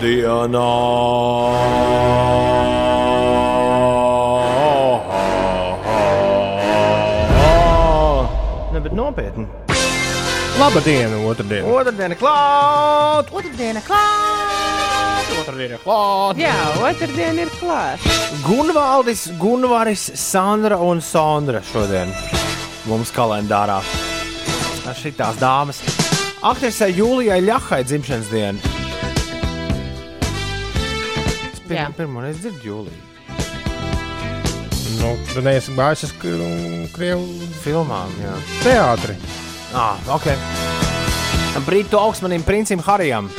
dienā. Ne, bet nopietni. Laba diena, otrdiena. Otrdiena klāt! Otrdiena klāt! Otrdiena klāt! Jā, otrdiena ir klāta. Gunvaldis, Gunvaris, Sandra un Sondra šodien mums kalendārā. Šitās dāmas. Aktrisei Jūlijai Ļahai dzimšanas diena. Pirmo, pirmo reizi dzirdu Jūliju. Nu, tu neesi gājis uz Krievu Filmām, jā. teātri. Ah, ok. Brītu augsmanim princim Harijam.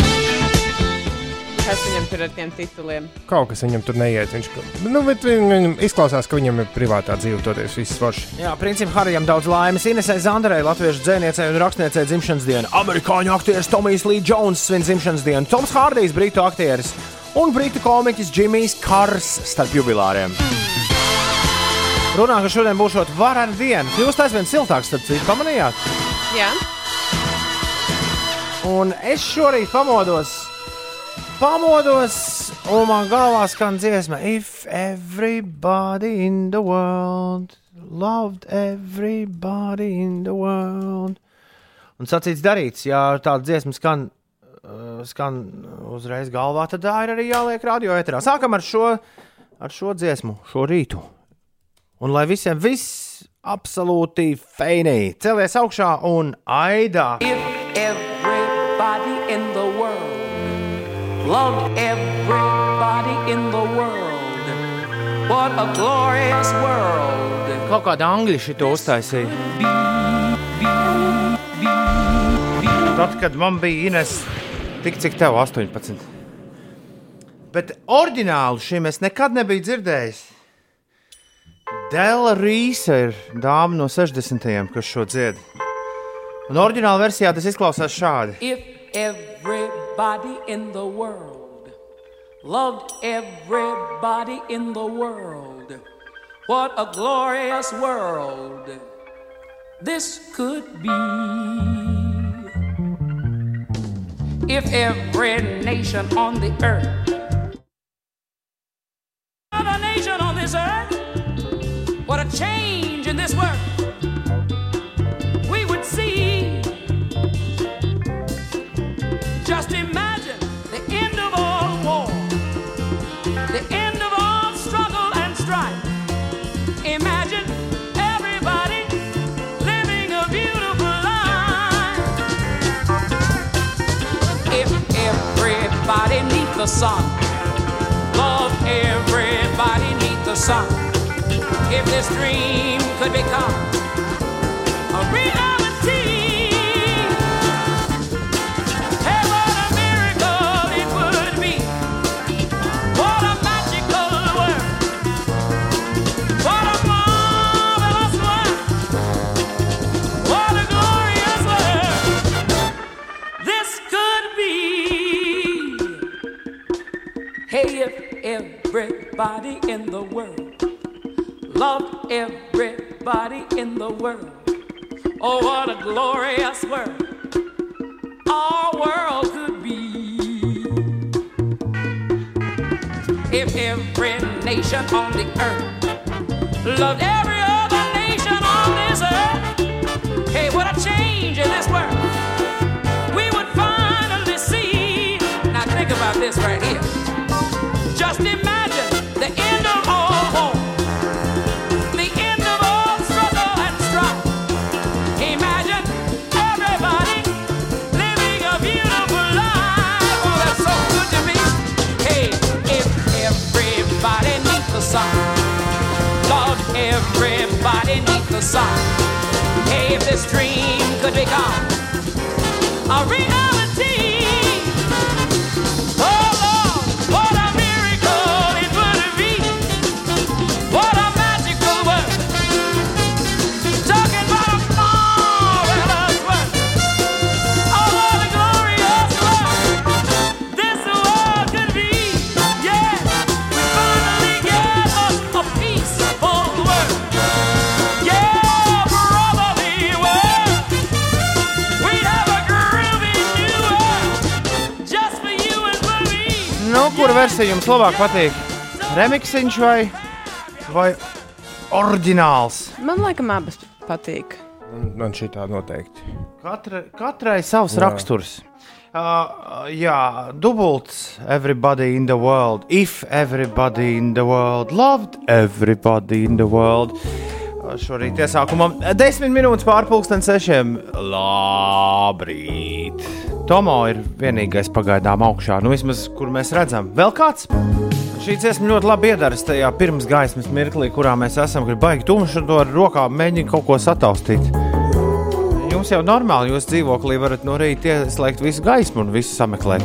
Kas viņam tur ar tiem tituliem? Kaut kas viņam tur neiet. Viņš, nu, viņam izklausās, ka viņam ir privātā dzīve, toties viss forši. Jā, princim Harijam daudz laimes. Inesai Zandarei, latviešu dzēniecei un rakstniecei dzimšanas diena. Amerikāņu aktieris Tomijs Lee Jones svin dzimšanas dienu. Toms Hārdijs, brītu aktieris un brītu komiķis Džimijs Kars starp jubilāriem. Runā, ka šodien būs varena diena. Kļūst aizvien siltāks, starp citu, pamanījāt? Jā, Un es šorīt pamodos, pamodos, un man galvā skan dziesma, If everybody in the world loved everybody in the world. Un sacīts darīts, ja tāda dziesma skan, skan uzreiz galvā, tad tā ir arī jāliek radio eterā. Sākam ar šo, ar šo dziesmu, šo rītu. Un lai visiem viss absolūti feinī, celies augšā un aidā! everybody in the world loved everybody in the world. What a glorious world. Kaut kāda angļu šito uztaisīja. Tad, kad man bija Ines, tik cik tev 18. Bet oriģinālu šim es nekad nebiju dzirdējis. Dēla Rīsa ir dāma no 60. kas šo dzied. Un oriģinālā versijā tas izklausās šādi. If everybody in the world loved everybody in the world, what a glorious world this could be. If every nation on the earth, nation on this earth, what a change in this world sun, love everybody neath the sun. If this dream could become everybody in the world loved everybody in the world. Oh, what a glorious world our world could be. If every nation on the earth loved every other nation on this earth, hey, what a change in this world we would finally see. Now, think about this right here. Everybody neath the sun. Hey, if this dream could become a reality. Versija jums labāk patīk? Remixiņš vai, vai oriģināls? Man laikam abas patīk. Man šī tā noteikti. Katra, katrai savs Jā. raksturs. Uh, jā, dubults. Everybody in the world. If everybody in the world loved everybody in the world. Uh, Šorīt iesākumam desmit minūtes pārpusdienas sešiem. Labrīt! Tomo ir vienīgais pagaidām augšā, nu vismaz kur mēs redzam. Vēl kāds? Šī dziesma ļoti labi iedarbojas tajā pirms gaismas mirklī, kurā mēs esam. Kad baigi tumšs un ar rokām mēģina kaut ko sataustīt. Jums jau normāli, jūs dzīvoklī varat no rīta ieslēgt visu gaismu un visu sameklēt.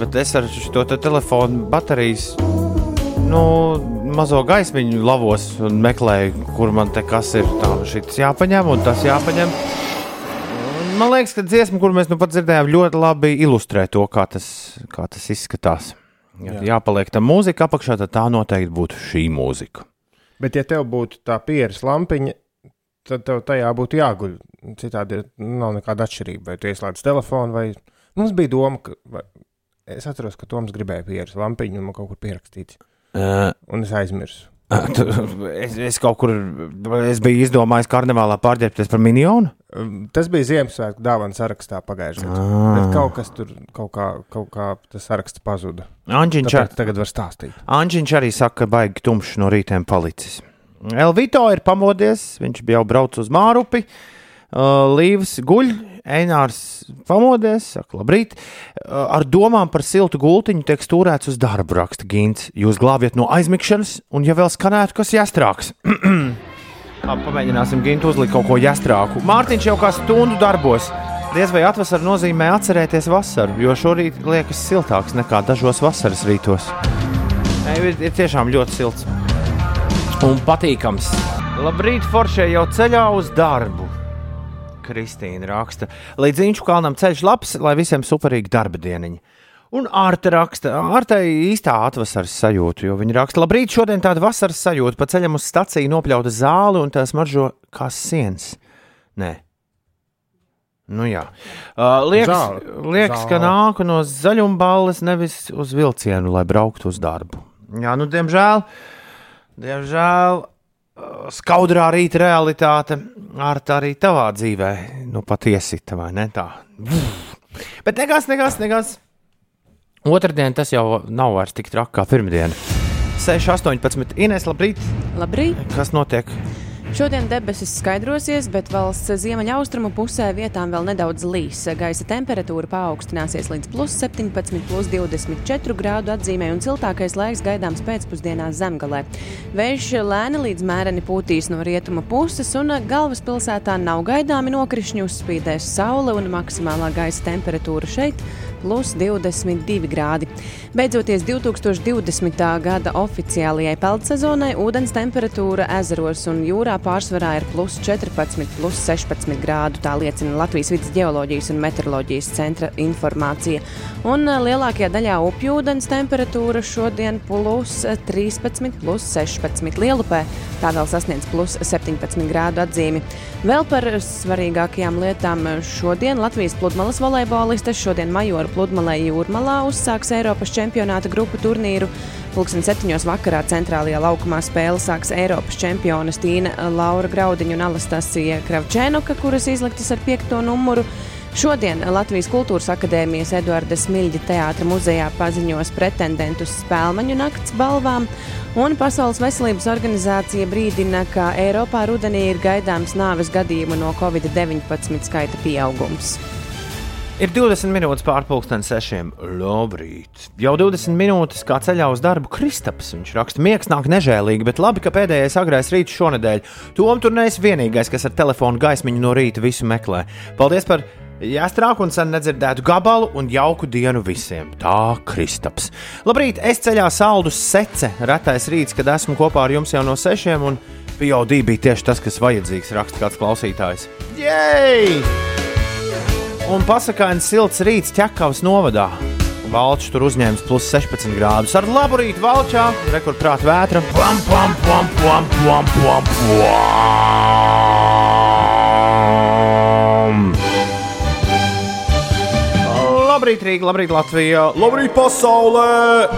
Bet es ar šo te telefonu baterijas nu, mazo gaismiņu lavos un meklēju, kur man te kas ir. Tā šis jāpaņem un tas jāpaņem. Man liekas, ka dziesma, kur mēs nu pat dzirdējām, ļoti labi ilustrē to, kā tas, kā tas izskatās. Ja Jā. jāpaliek tam mūzika apakšā, tad tā noteikti būtu šī mūzika. Bet, ja tev būtu tā pieres lampiņa, tad tev tajā būtu jāguļ. Citādi nav nekāda atšķirība. Vai tu ieslēdz telefonu, vai mums bija doma, ka vai... es atceros, ka Toms gribēja pieres lampiņu, un man kaut kur pierakstīts. Uh, Un es aizmirsu. Es, es kaut kur es biju izdomājis karnevālā pārģērbties par minionu. Um, Tas bija Ziemassvētku dāvana sarakstā pagājušajā gadā. Ah. Bet kaut kas tur, kaut kā, kaut kā tas saraksts pazuda. Anģiņš, Tāpēc tagad var stāstīt. Anģiņš arī saka, ka baigi tumšs no rītiem palicis. Elvito ir pamodies, viņš bija jau braucis uz Mārupi. Uh, Līvs guļ, Einārs pamodies, saka, labrīt. Ar domām par siltu gultiņu tiek stūrēts uz darbu, raksta Gins. Jūs glābjat no aizmigšanas, un ja vēl skanētu, kas jāstrāks. Pamēģināsim Gintu uzlikt kaut ko jāstrāku. Mārtiņš jau kā stundu darbos. Diez vai atvasara nozīmē atcerēties vasaru, jo šorīt liekas siltāks nekā dažos vasaras rītos. Nē, Ir, ir tiešām ļoti silts un patīkams. Labrīt, Foršē jau ceļā uz darbu. Kristīna raksta, līdz Inču kalnam ceļš labs, lai visiem superīgi darba dieniņi. Un Ārta raksta, Ārtai īstā atvasaras sajūta, jo viņa raksta, labrīt, šodien tāda vasaras sajūta, pa ceļam uz staciju nopļauta zāle un tās maržo kā siens. Nē. Nu jā. Uh, liekas, Zāle. liekas ka Zāle. nāku no zaļumballes, nevis uz vilcienu, lai brauktu uz darbu. Jā, nu, diemžēl, diemžēl skaudrā rīta realitāte ar tā arī tavā dzīvē, nu, patiesita, vai ne tā? Bet nekas, nekas, nekas. Otradien tas jau nav vairs tik traki kā pirmdiena. 6, 18, Ines, labrīt! Labrīt! Kas notiek? Šodien debesis skaidrosies, bet valsts ziemeļaustrumu pusē vietām vēl nedaudz līs. Gaisa temperatūra paaugstināsies līdz plus 17, plus 24 grādu atzīmē, un siltākais laiks gaidāms pēcpusdienā zemgalē. Vējš lēni līdz mēreni pūtīs no rietuma puses, un galvaspilsētā nav gaidāmi nokrišņi, uzspīdēs saule un maksimālā gaisa temperatūra šeit plus 22 grādi. Beidzoties 2020. gada oficiālajai peldsezonai, ūdens temperatūra ezeros un jūrā pārsvarā ir plus 14, plus 16 grādu. Tā liecina Latvijas vidus geoloģijas un meteoroloģijas centra informācija. Un eh, lielākajā daļā upju ūdens temperatūra šodien plus 13, plus 16 lielupē. Tā vēl sasniedz plus 17 grādu atzīmi. Vēl par svarīgākajām lietām šodien Latvijas pludmales volejbolistes šodien Majoru pludmalē Jūrmalā uzsāks Eiropas čempionāta grupu turnīru. Pulksten septiņos vakarā centrālajā laukumā spēle sāks Eiropas čempionas Tīna Laura Graudiņa un Alastasija Kravčēnoka, kuras izliktas ar piekto numuru. Šodien Latvijas Kultūras Akadēmijas Eduarda Smilģa teātra muzejā paziņos pretendentus spēļu nakts balvām, un Pasaules veselības organizācija brīdina, ka Eiropā rudenī ir gaidāms nāves gadījumu no Covid-19 skaita pieaugums. Ir 20 minūtes pārpusdienas sešiem. Labrīt! Jau 20 minūtes kā ceļā uz darbu Kristaps. Viņš raksta, miegs nāk nežēlīgi, bet labi, ka pēdējais agrais rīts šonadēļ. Tom tur neesi vienīgais, kas ar telefonu gaismiņu no rīta visu meklē. Paldies par jāstrāk un sen nedzirdētu gabalu un jauku dienu visiem. Tā Kristaps. Labrīt! Es ceļā saldus sece. Retais rīts, kad esmu kopā ar jums jau no sešiem. Un POD bija tieši tas, kas vajadzīgs, raksta kāds klausītājs. Jej! Un pasakāns silts rīts ķekavas novadā. Valčs tur uzņēmis plus 16 grādus. Ar labu rītu valčā, rekordprāta vētra. Pam, pam, pam, pam, pam, pam, pam. Labrīt, Rīga, labrīt, Latvija, labrīt, pasaulē!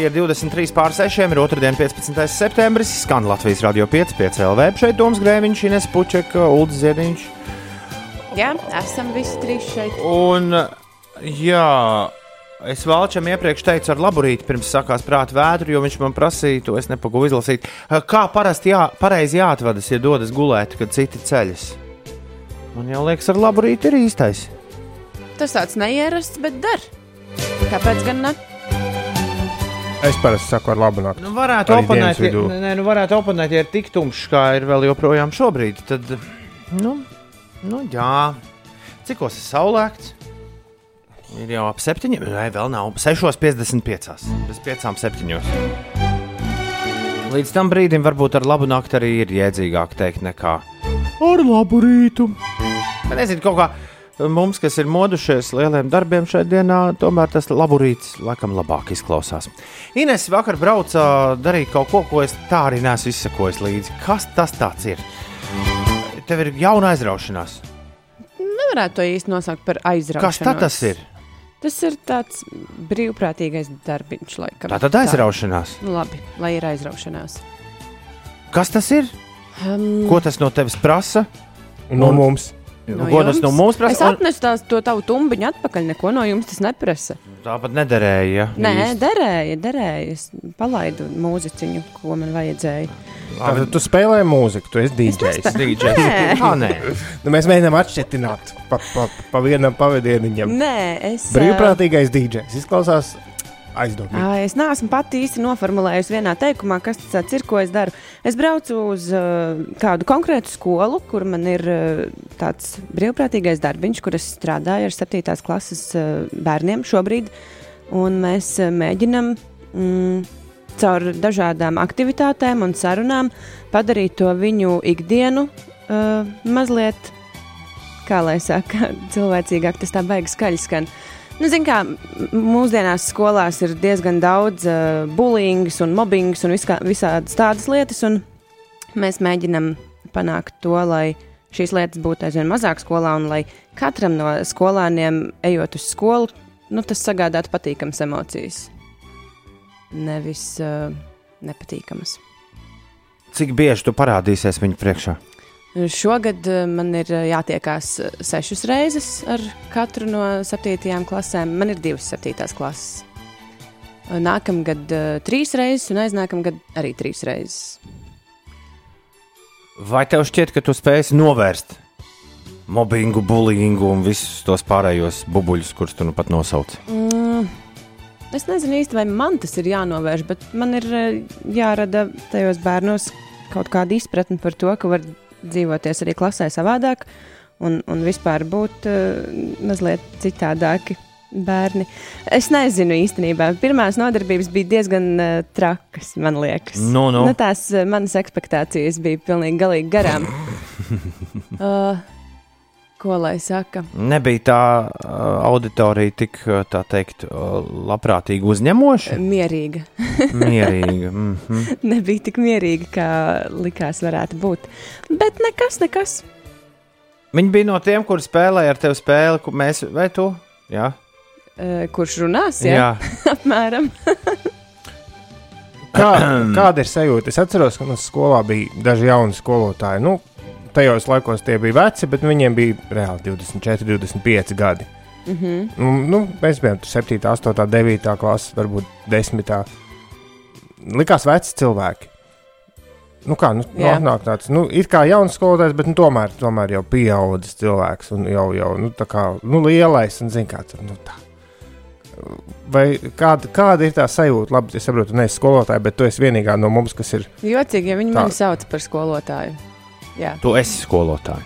Ir 23 pār 6, ir 2. 15. septembris. Skan Latvijas radio 5, 5 LV. Šeit Toms Grēviņš, Ines Pučeka, Ulrichs Ziedņš. Jā, esam visi trīs šeit. Un, jā, es Valčam iepriekš teicu ar laburīti, pirms sākās prāta vētru, jo viņš man prasīja, to es nepagūvu izlasīt. Kā parasti jā, pareizi jāatvadas, ja dodas gulēt, kad citi ceļas? Man jau liekas, ar laburīti ir īstais. Tas tāds neierasts, bet der. Kāpēc gan ne? Es parasti saku ar labu nakti. Nu, varētu oponēt, ja, nē, nu, varētu oponēt, ja ir tik tumšs, kā ir vēl joprojām šobrīd. Tad, nu, nu jā, cikos ir saulēkts? Ir jau ap septiņiem, vai vēl nav? 6,55. Bez piecām septiņos. Līdz tam brīdim varbūt ar labu nakti arī ir jēdzīgāk teikt nekā ar labu rītu. Nezinu, kaut kā mums, kas ir modušies lieliem darbiem šajā dienā, tomēr tas laburīts laikam labāk izklausās. Ines vakar brauca darīt kaut ko, ko es tā arī neesmu izsekojis līdzi. Kas tas ir? Tev ir jauna aizraušanās. Nevarētu to īsti nosaukt par aizraušanos. Kas tad tas ir? Tas ir tāds brīvprātīgais darbiņš, laikam. Tā tad aizraušanās. Nu, labi, lai ir aizraušanās. Kas tas ir? Um, Ko tas no tevis prasa? No mums. No Ko tas no mums es prasa? Un- atnesu tās, to tavu tumbiņu atpakaļ. Neko no jums tas neprasa. Tāpat nederēja. Nē, īsti. derēja, derēja. Es palaidu mūziķiņu, ko man vajadzēja. Tātad tu spēlē mūziku, tu esi DJs. DJs. Nē. Ah, nē. Nu, mēs mēģinām atšķirt pa, pa, pa vienam pavadieniņam. Nē, es. Brīvprātīgais DJs izklausās aizdomīgi. Es neesmu pati īsti noformulējusi vienā teikumā, kas tas ir, ko es daru. Es braucu uz uh, kādu konkrētu skolu, kur man ir uh, tāds brīvprātīgais darbiņš, kur es strādāju ar 7. klases uh, bērniem šobrīd. Un mēs uh, mēģinam mm, caur dažādām aktivitātēm un sarunām padarīt to viņu ikdienu uh, mazliet, kā lai saka, cilvēcīgāk. Tas tā baigs skaļi skan. Nu, zin kā, mūsdienās skolās ir diezgan daudz uh, bulīngas un mobbingas un viskā, visādas tādas lietas, mēs mēģinam panākt to, lai šīs lietas būtu aizvien mazāk skolā, un lai katram no skolāniem, ejot uz skolu, nu, tas sagādātu patīkamas emocijas. Nevis uh, nepatīkamas. Cik bieži tu parādīsies viņu priekšā? Šogad eh, man ir eh, jātiekās eh, sešas reizes ar katru no septītajām klasēm. Man ir divas septītās klases. Nākamgad trīs reizes, un aiznākamgad arī trīs reizes. Vai tev šķiet, ka tu spēsi novērst mobbingu, bullyingu un visus tos pārējos bubuļus, kurus tu nu pat nosauci? Mm, es nezinu īsti, vai man tas ir jānovērš, bet man ir jārada tajos bērnos kaut kāda izpratne par to, ka var dzīvoties arī klasē savādāk un, un vispār būt uh, mazliet citādāki. Bērni. Es nezinu īstenībā. Pirmās nodarbības bija diezgan uh, trakas, man liekas. Nu, nu. Nu, tās uh, manas expectācijas bija pilnīgi garām. uh, ko lai saka? Nebija tā auditorija tik, tā teikt, labprātīgi uzņemoša, Mierīga. mierīga. Mm -hmm. nebija tik mierīga, kā likās, varētu būt. Bet nekas, nekas. Viņi bija no tiem, kuriem spēlēja ar tevi spēli, ko mēs vai tu? Jā, kurš runās? jā. Jā, apmēram. Kā, kāda ir sajūta? Es atceros, ka mums skolā bija daži jauni skolotāji. Nu, tajos laikos tie bija veci, bet viņiem bija reāli 24, 25 gadi. Mm -hmm. Nu, nu, mēs bijām 7, 8, 9 klases, varbūt 10. Likās veci cilvēki. Nu kā, nu, nu, Jā. atnāk tāds, nu, it kā jauns skolotājs, bet nu, tomēr, tomēr jau pieaudzis cilvēks un jau, jau nu, tā kā, nu, lielais un zin kāds, nu, tā. Vai kāda, kāda ir tā sajūta? Labi, es saprotu, tu neesi skolotāja, bet tu esi vienīgā no mums, kas ir Jocīgi, ja viņi Tā. mani sauc par skolotāju. Jā, Tu esi skolotāja.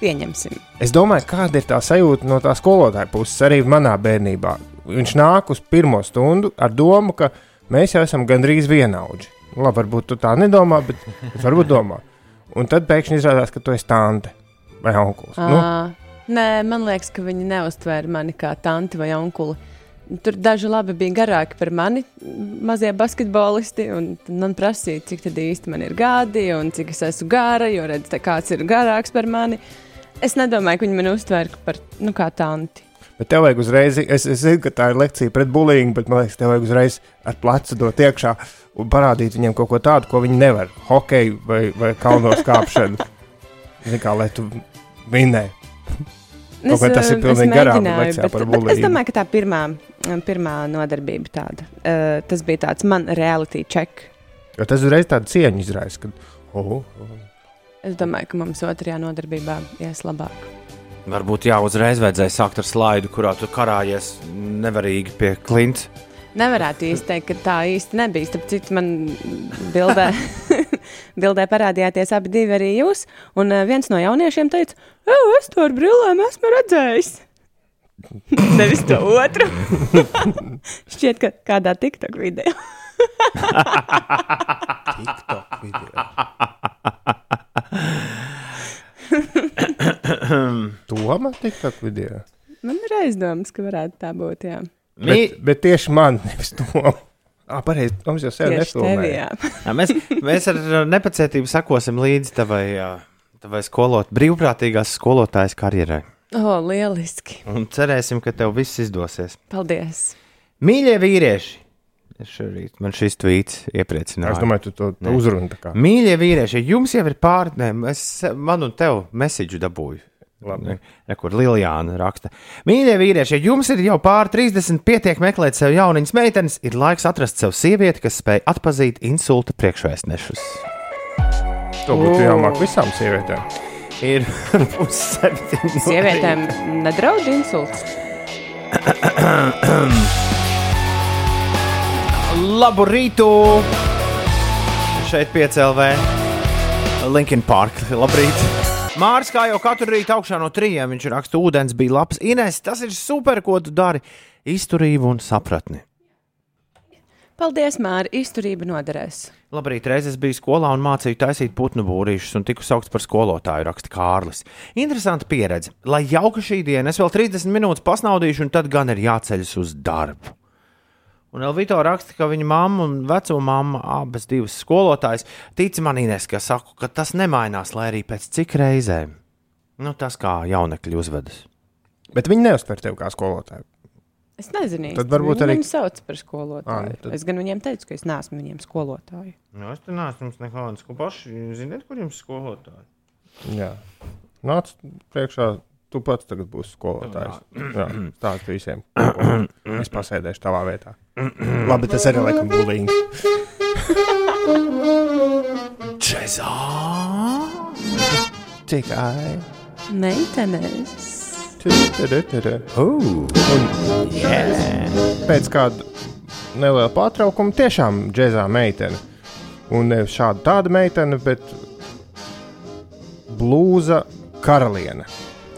pieņemsim. Es domāju, kāda ir tā sajūta no tā skolotāja puses, arī manā bērnībā. Viņš nāk uz pirmo stundu ar domu, ka mēs jau esam gandrīz vienaudži. Nu, Labi, varbūt tu tā nedomā, bet, bet varbūt domā. Un tad pēkšņi izrādās, ka tu esi tante vai onkulis. Nu, Uh, nē, man liekas, ka viņi neuztvēra mani kā tanti vai onkuli. Tur daži labi bija garāki par mani, mazie basketbolisti. Man prasīja, cik īsti man ir gadi un cik es esmu gara, jo redz, kāds ir garāks par mani. Es nedomāju, ka viņi mani uztvēra par nu, kā tanti. Bet tev vajag uzreiz, es, es zinu, ka tā ir lekcija pret bullying, bet man liekas, tev vajag uzreiz ar plecu dot iekšā un parādīt viņiem kaut ko tādu, ko viņi nevar. Hokeju vai, vai kalnos kāpšanu. Zini, kā lai tu vinēji. Kaut kā tas ir eh, pilnīgi es garām lekcijā par bet es domāju, ka tā pirmā, pirmā nodarbība tāda. Uh, tas bija tāds man reality check. Jo tas uzreiz tādu cieņu izraisa. Kad, oh, oh. Es domāju, ka mums otrajā nodarbībā ies labāk. Varbūt jā, uzreiz vajadzēja sākt ar slaidu, kurā tu karājies nevarīgi pie klints. Nevarētu īsti teikt, ka tā īsti nebija. Citu, man bildē, bildē parādījāties abi divi arī jūs. Un eh, viens no jauniešiem teica, es to ar brillēm esmu redzējis. Nevis to otru. Šķiet, ka kādā TikTok video. TikTok video. Toma TikTok video. Man ir aizdomas, ka varētu tā būt. Jā. Bet, bet tieši man, nevis to. Ah, pareizi, Toms jau sev Tieši tevi, nefilmēja. jā. Jā, mēs, mēs ar nepacietību sekosim līdzi tavai, tavai skolot, brīvprātīgās skolotājas karjerai. O, oh, lieliski. Un cerēsim, ka tev viss izdosies. Paldies. Mīļie vīrieši! Šorīt man šis tvīts iepriecināja. Es domāju, tu to, to uzruni tā kā. Mīļie vīrieši, jums jau ir pārnēm, es man un tev mēsīģu dabūju. Labi. Nekur Liljāna raksta. Mīļie vīrieši, ja jums ir jau pār 30, pietiek meklēt sev jauniņas meitenes, ir laiks atrast sev sievieti, kas spēj atpazīt insulta priekšvēstnešus. To būtu jāmāk visām sievietēm. Ir pusseptiņi. Sievietēm nedraud insults. Labu rītu! Šeit piecēlē Linkin Park. Labrīt! Mārcis, kā jau katru rītu augšā no trījiem, viņš raksta, ūdens bija labs. Ines, tas ir super, ko tu dari. Izturību un sapratni. Paldies, Mārija. Izturība noderēs. Labrīt, reizes biju skolā un mācīju taisīt putnu būrīšus, un tiku saukts par skolotāju, raksta Kārlis. Interesanta pieredze. Lai jauka šī diena, es vēl 30 minūtes pasnaudīšu, un tad gan ir jāceļas uz darbu. Un Elvito raksta, ka viņa mamma un vecā mamma, abas divas skolotājas, tic man, Ines, ka saku, ka tas nemainās, lai arī pēc cik reizēm. Nu, tas kā jaunekļi uzvedas. Bet viņi neuztver tevi kā skolotāju. Es nezinu, Tad varbūt viņi arī- mani sauc par skolotāju. Nu tad- Es gan viņiem teicu, ka es neesmu viņiem skolotāju. Nu, es te neesmu ko paši ziniet, kur jums skolotāji. Jā. Nāc priekšā, tu pats tagad būsi skolotājs. Jā, stāsti visiem. Es pasēdēšu tavā vietā. Labi, tas arī laikam bulīgs. Čezā! Tikai. Meitenes. Oh! Pēc kāda neliela pārtraukuma tiešām džēzā meitene. Un nevis šāda tāda meitene, bet blūza karaliene.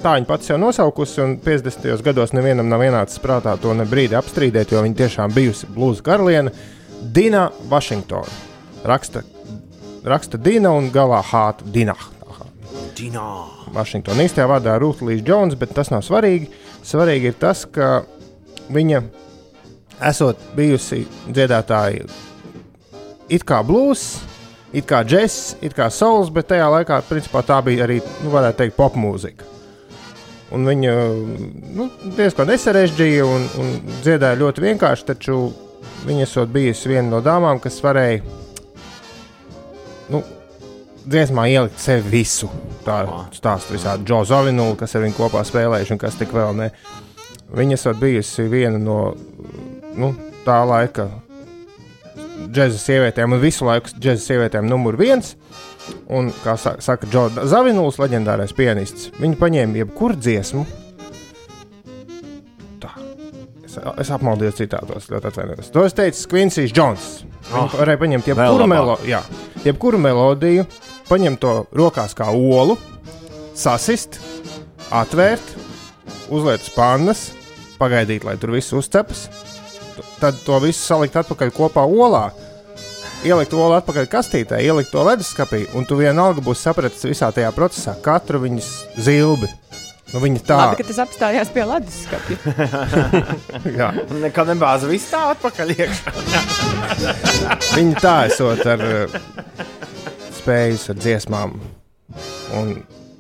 Tā viņa pats jau nosaukusi, un 50. gados nevienam nav ienācis prātā to ne brīdi apstrīdēt, jo viņa tiešām bijusi blūza karaliene. Dina Vašingtona. Raksta, raksta Dina un galā Hāta Dina. Džinā! Vašingtonā īstajā vārdā Rūtlīs Jones, bet tas nav svarīgi. Svarīgi ir tas, ka viņa esot bijusi dziedātāja it kā blues, it kā džeks, it kā souls, bet tajā laikā principā, tā bija arī, nu, varētu teikt, popmūzika. Un viņa nu, diezgan nesarežģīja un, un dziedāja ļoti vienkārši, taču viņa esot bijusi viena no dāmām, kas varēja nu, dziesmā ielikt sevi visu. Tā stāsta visādi Džo Zavinulu, kas ar viņu kopā spēlējuši un kas tik vēl ne. Viņa esot bijusi viena no nu, tā laika džēza sievietēm un visu laiku džēza sievietēm numur viens. Un, kā sa- saka Džona Zavinuls, leģendārais pianists, viņa paņēma jebkuru dziesmu. Tā. Es, es apmaldījos citātos, ļoti atvainojos. To es teicu, Quincy's Jones. Viņa Oh, varēja paņemt jebkuru, melo, jā, jebkuru melodiju, paņemt to rokās kā olu, sasist, atvērt, uzliekt uz pannas, pagaidīt, lai tur viss uzcepas. Tad to visu salikt atpakaļ kopā olā. Ielikt olu atpakaļ kastītē, ielikt to leduskapī, un tu vienalga būsi sapratis visā tajā procesā katru viņas zilbi. Nu, viņa tā, Labi, ka tas apstājās pie leduskapja. jā, Nekad nebāza viss tā atpakaļ iekšā. viņa tā esot ar uh, spējas, ar dziesmām. Un,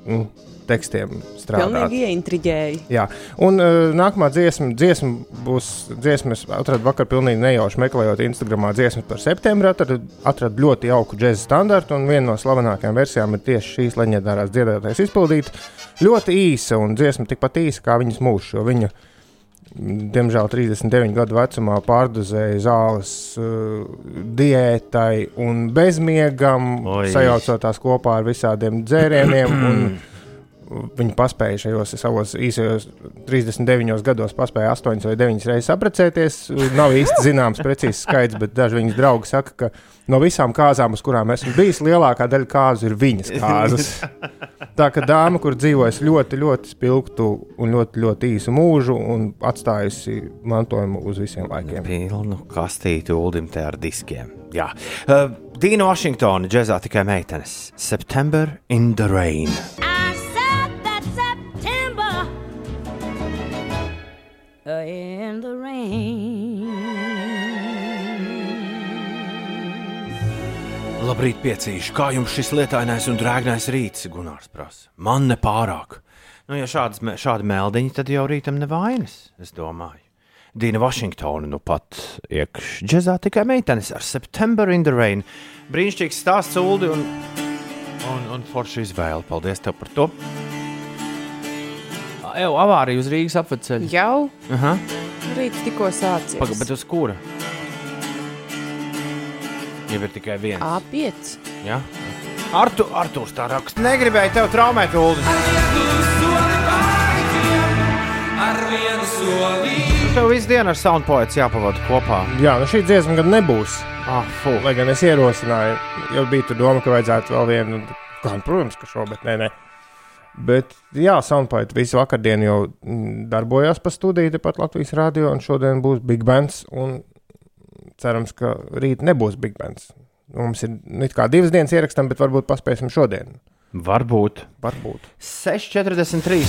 nu, tekstiem strādāt. Pilnīgi ieintriģēji. Jā, un uh, nākamā dziesma, dziesma būs dziesma, es atradu vakar pilnīgi nejauši meklējot Instagramā dziesmu par septembri. Atradu, atradu ļoti jauku džēza standartu, un viena no slavenākajām versijām ir tieši šīs leģendārās dziedātājas izpildīta. Ļoti īsa un dziesma tikpat īsa kā viņas mūžs, jo viņa, diemžēl, 39 gadu vecumā pārdozēja zāles uh, diētai un bezmiegam, sajaucot tās kopā ar visādiem dzērieniem. un, Viņi paspēja šajos savos īsajos 39 gados, paspēja 8 vai 9 reizes apprecēties. Nav īsti zināms precīzs skaits, bet daži viņas draugi saka, ka no visām kāzām, uz kurām esmu bijis, lielākā daļa kāzu ir viņas kāzas. Tā kā dāma, kur dzīvojas ļoti, ļoti spilgtu un ļoti, ļoti īsu mūžu un atstājusi mantojumu uz visiem laikiem. Pilnu kastīti uldim te ar diskiem. Jā. Uh, Dīna Vašingtona, džēzā tikai meitenes. September in the rain. I in the rain. Labrīt, piecīši. Kā jums šis lietainais un drēgnais rīts, Gunārs prasa? Man nepārāk. Nu, ja šādas, šādi meldiņi, tad jau rītam nevainas, es domāju. Dīna Vašingtona nu pat iekšā džekā tikai meitenes ar September in the rain. Brīnišķīgs stāsts, Uldi, un, un, un forša izvēle. Paldies tev par to. Eju, avārija uz Rīgas apceļa. Jau Aha. rīts tikko sācies. Pagaid, bet uz kura? Jau ir tikai viens. A5. Ja? Artu, Artūrs tā raksta. Negribēju tev traumēt, Ulu. Tev visu dienu ar soundpoets jāpavada kopā. Jā, nu šī dziesma gan nebūs. Ah, fu. Lai gan es ierosināju, jau bija doma, ka vajadzētu vēl vienu, gan, protams, ka šo, bet nē, nē. Bet, jā, Soundpoint visu vakardienu jau mm, darbojās pa studiju, tepat Latvijas rādio, un šodien būs Big Bands, un cerams, ka rīt nebūs Big Bands. Mums ir divas dienas ierakstam, bet varbūt paspēsim šodien. Varbūt. Varbūt. 6,43.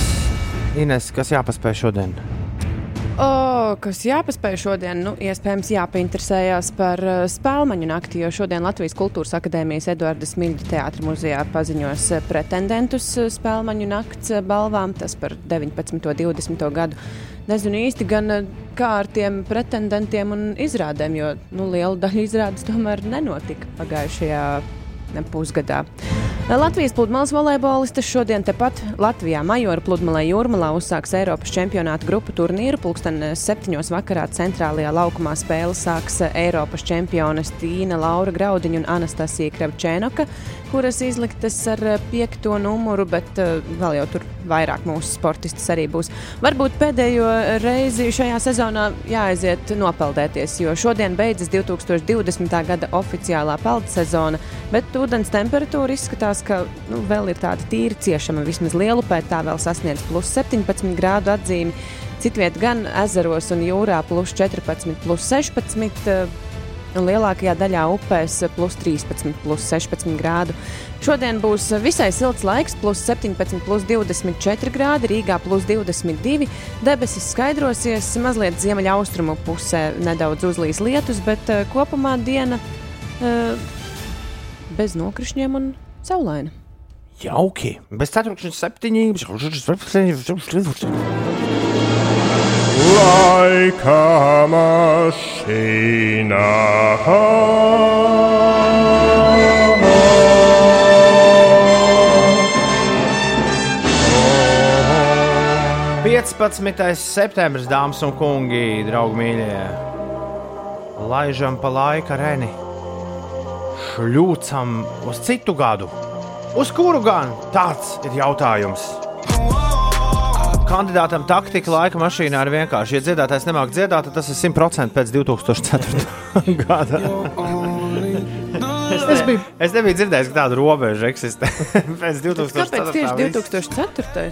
Ines, kas jāpaspēj šodien? O, kas jāpaspēj šodien, nu, iespējams, jāpainteresējās par uh, spēļu nakti, jo šodien Latvijas Kultūras Akadēmijas Eduardas Miļģa teātris muzejā paziņos uh, pretendentus uh, spēļu nakts balvām, tas par 19. un 20. gadu. Nezinu īsti gan kā ar tiem pretendentiem un izrādēm, jo nu, liela daļa izrādes tomēr nenotika pagājušajā pusgadā. Latvijas pludmales volejbolistes šodien tepat Latvijā Majora pludmalē Jūrmalā uzsāks Eiropas čempionāta grupu turnīru. Pulksten septiņos vakarā centrālajā laukumā spēle sāks Eiropas čempionas Tīna Laura Graudiņa un Anastasija Kravčēnoka, kuras izliktas ar piekto numuru, bet vēl jau tur vairāk mūsu sportistas arī būs. Varbūt pēdējo reizi šajā sezonā jāaiziet nopeldēties, jo šodien beidzas 2020. gada oficiālā peldu sezona, bet ūdens temperatūra izskatās, ka nu, vēl ir tāda tīri ciešama. Vismaz lielupē tā vēl sasniedz plus 17 grādu atzīmi. Citviet gan ezeros un jūrā plus 14, plus 16. eh, Un lielākajā daļā upēs plus 13, plus 16 grādu. Šodien būs visai silts laiks, plus 17, plus 24 grādi, Rīgā plus 22. Debesis skaidrosies, mazliet ziemeļaustrumu pusē nedaudz uzlīs lietus, bet uh, kopumā diena uh, bez nokrišņiem un saulaina. Jauki. Bez 4,7. Laika mašīnā. 15. septembris, dāmas un kungi, draugi mīļie. Laižam pa laika reni, šļūcam uz citu gadu. Uz kuru gan? Tāds ir jautājums. Kandidātam taktika laika mašīnā ir vienkārši. Ja dziedātājs nemāk dziedāt, tad tas ir 100% pēc 2004. gada. Es, ne, es nebiju dzirdējis, ka tāda robeža eksistē. pēc 2004. Kāpēc tieši viss. 2004?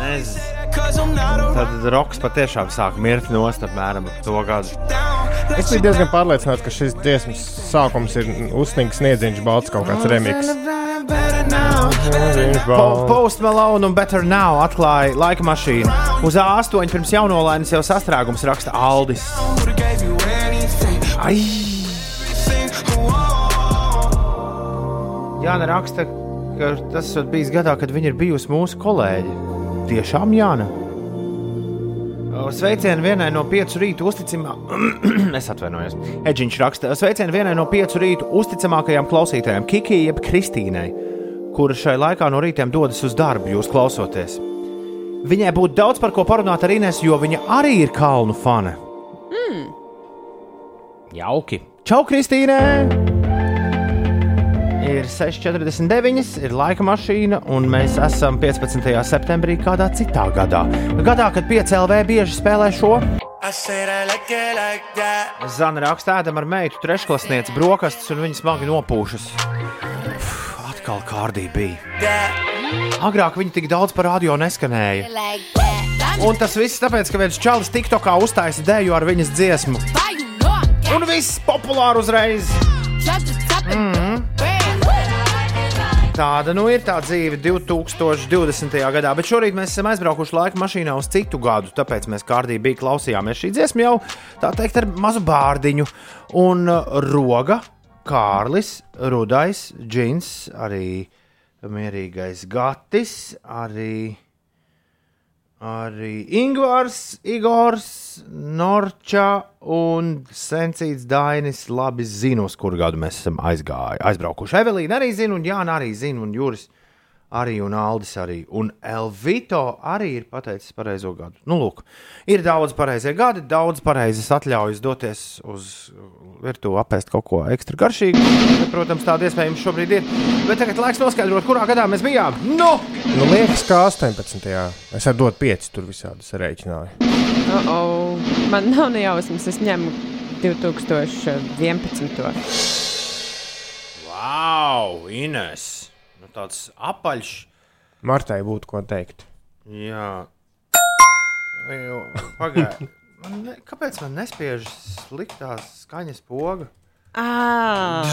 Nezinu. Tad roks patiešām sāk mirt nost apmēram ap to gadu. Es biju diezgan pārliecināts, ka šis dziesmas sākums ir uzsnīgs sniedziņš, balts kaut kāds remiks. Po, Post Malone un Better Now atklāja laika mašīnu. Uz A8 pirms jaunolainas jau sastrēgums raksta Aldis. Ai! Jā, raksta, ka tas ir bijis gadā, kad viņa ir bijusi mūsu kolēģe. Tiešām Jāna. Sveicienu vienai no piecu rītu uzticamākajām, es atvainojos, Edžiņš raksta, sveicienu vienai no piecu rītu uzticamākajām klausītājām, Kiki jeb Kristīnai, kura šai laikā no rītiem dodas uz darbu, jūs klausoties. Viņai būtu daudz par ko parunāt ar Inês, jo viņa arī ir kalnu fane. Mm. Jauki! Čau, Kristīne! Ir 6,49, ir laika mašīna, un mēs esam 15. septembrī, kādā citā gadā. Gadā, kad 5LV bieži spēlē šo. Zana raksta, ēdam ar meitu trešklasnieci brokastis, un viņa smagi nopūšas. Uf, atkal kārdī bija. Agrāk viņi tik daudz par radio neskanēja. Un tas viss tāpēc, ka viens čalis TikTokā uztaisīja dēļu ar viņas dziesmu. Un viss populāri uzreiz. Mm. Tāda nu ir tā dzīve 2020. gadā, bet šorīt mēs esam aizbraukuši laika mašīnā uz citu gadu, tāpēc mēs kārtīgi klausījāmies šī dziesma jau tā teikt ar mazu bārdiņu. Un uh, roga, Kārlis, Rudais, Džins, arī mierīgais Gatis, arī, arī Ingūns, Igors, Norča un Sencīts Dainis. Labi zinu, uz kuru gadu mēs esam aizgājuši. Aizbraukuši. Evelīna arī zina, un Jānis arī zina, un Juris arī, un Aldis arī. Un Elvito arī ir pateicis pareizo gadu. Nu, lūk, ir daudz pareizie gadi, daudz pareizes atļaujas doties uz virtuvi apēst kaut ko ekstra garšīgu. Protams, tāda iespējams šobrīd ir. Bet tagad laiks noskaidrot, kurā gadā mēs bijām. Nu! Nu, liekas, kā 18. Es ar dotu 5 tur visādi sarēķināju. Uh -oh. Man nav nejausmas, es ņemu 2011. Wow, Ines! Nu, tāds apaļš. Martai būtu ko teikt. Jā. Pagaidiet. Ne, kāpēc man nespiež sliktās skaņas poga? Ah,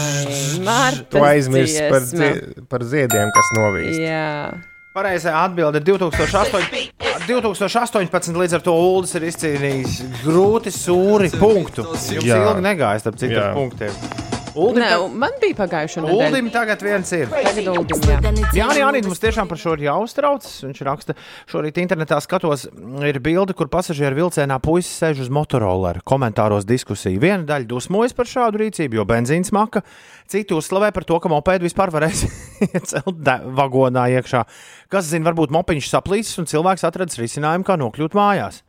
Marta. Tu aizmirsti par, zie par ziediem, kas novīst. Jā. Pareizā atbilde ir 2008, 2018. Līdz ar to Ulas ir izcīnījis grūti sūri punktu. Jums Jā. ilgi negājas starp ar punktiem. Uldim, Nē, ta- man bija pagājušā nedēļa. Uldim tagad viens ir. Tagad Uldim, jā. Jā, jā, arī mums tiešām par šo ir jāuztrauc. Viņš raksta, šorīt internetā skatos, ir bilde, kur pasažieru vilcienā puisis sēž uz motoroleru. Komentāros diskusija. Viena daļa dusmojas par šādu rīcību, jo benzīns maka, citi uzslavē par to, ka mopēdu vispār varēs iecelt vagonā iekšā. Kas zina, varbūt mopiņš saplīsis un cilvēks atradis risinājumu, kā nokļūt mājās.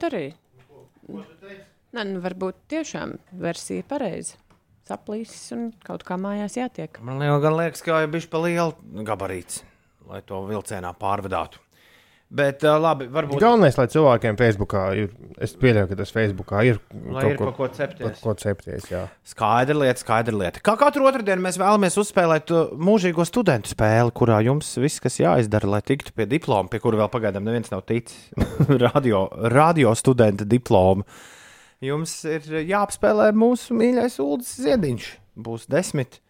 Tā arī. Nē, nu, varbūt tiešām versija ir pareiza. Saplīsis un kaut kā mājās jātiek. Man liel- gan liekas, ka ir bijis pa lielu gabarīts, lai to vilcienā pārvadātu. Bet uh, labi, varbūt Galvenais, lai cilvēkiem Facebookā ir, es pieļauju, ka tas Facebookā ir lai ir par ko cepties. par ko cepties. Jā. Skaidra lieta, skaidra lieta. Kā katru otrdienu mēs vēlamies uzspēlēt uh, mūžīgo studentu spēli, kurā jums viss, kas jāizdara, lai tiktu pie diploma, pie kura vēl pagaidām neviens nav ticis. radio, radio studenta diploma. Jums ir jāapspēlē mūsu mīļais Ulas ziediņš. Būs desmit,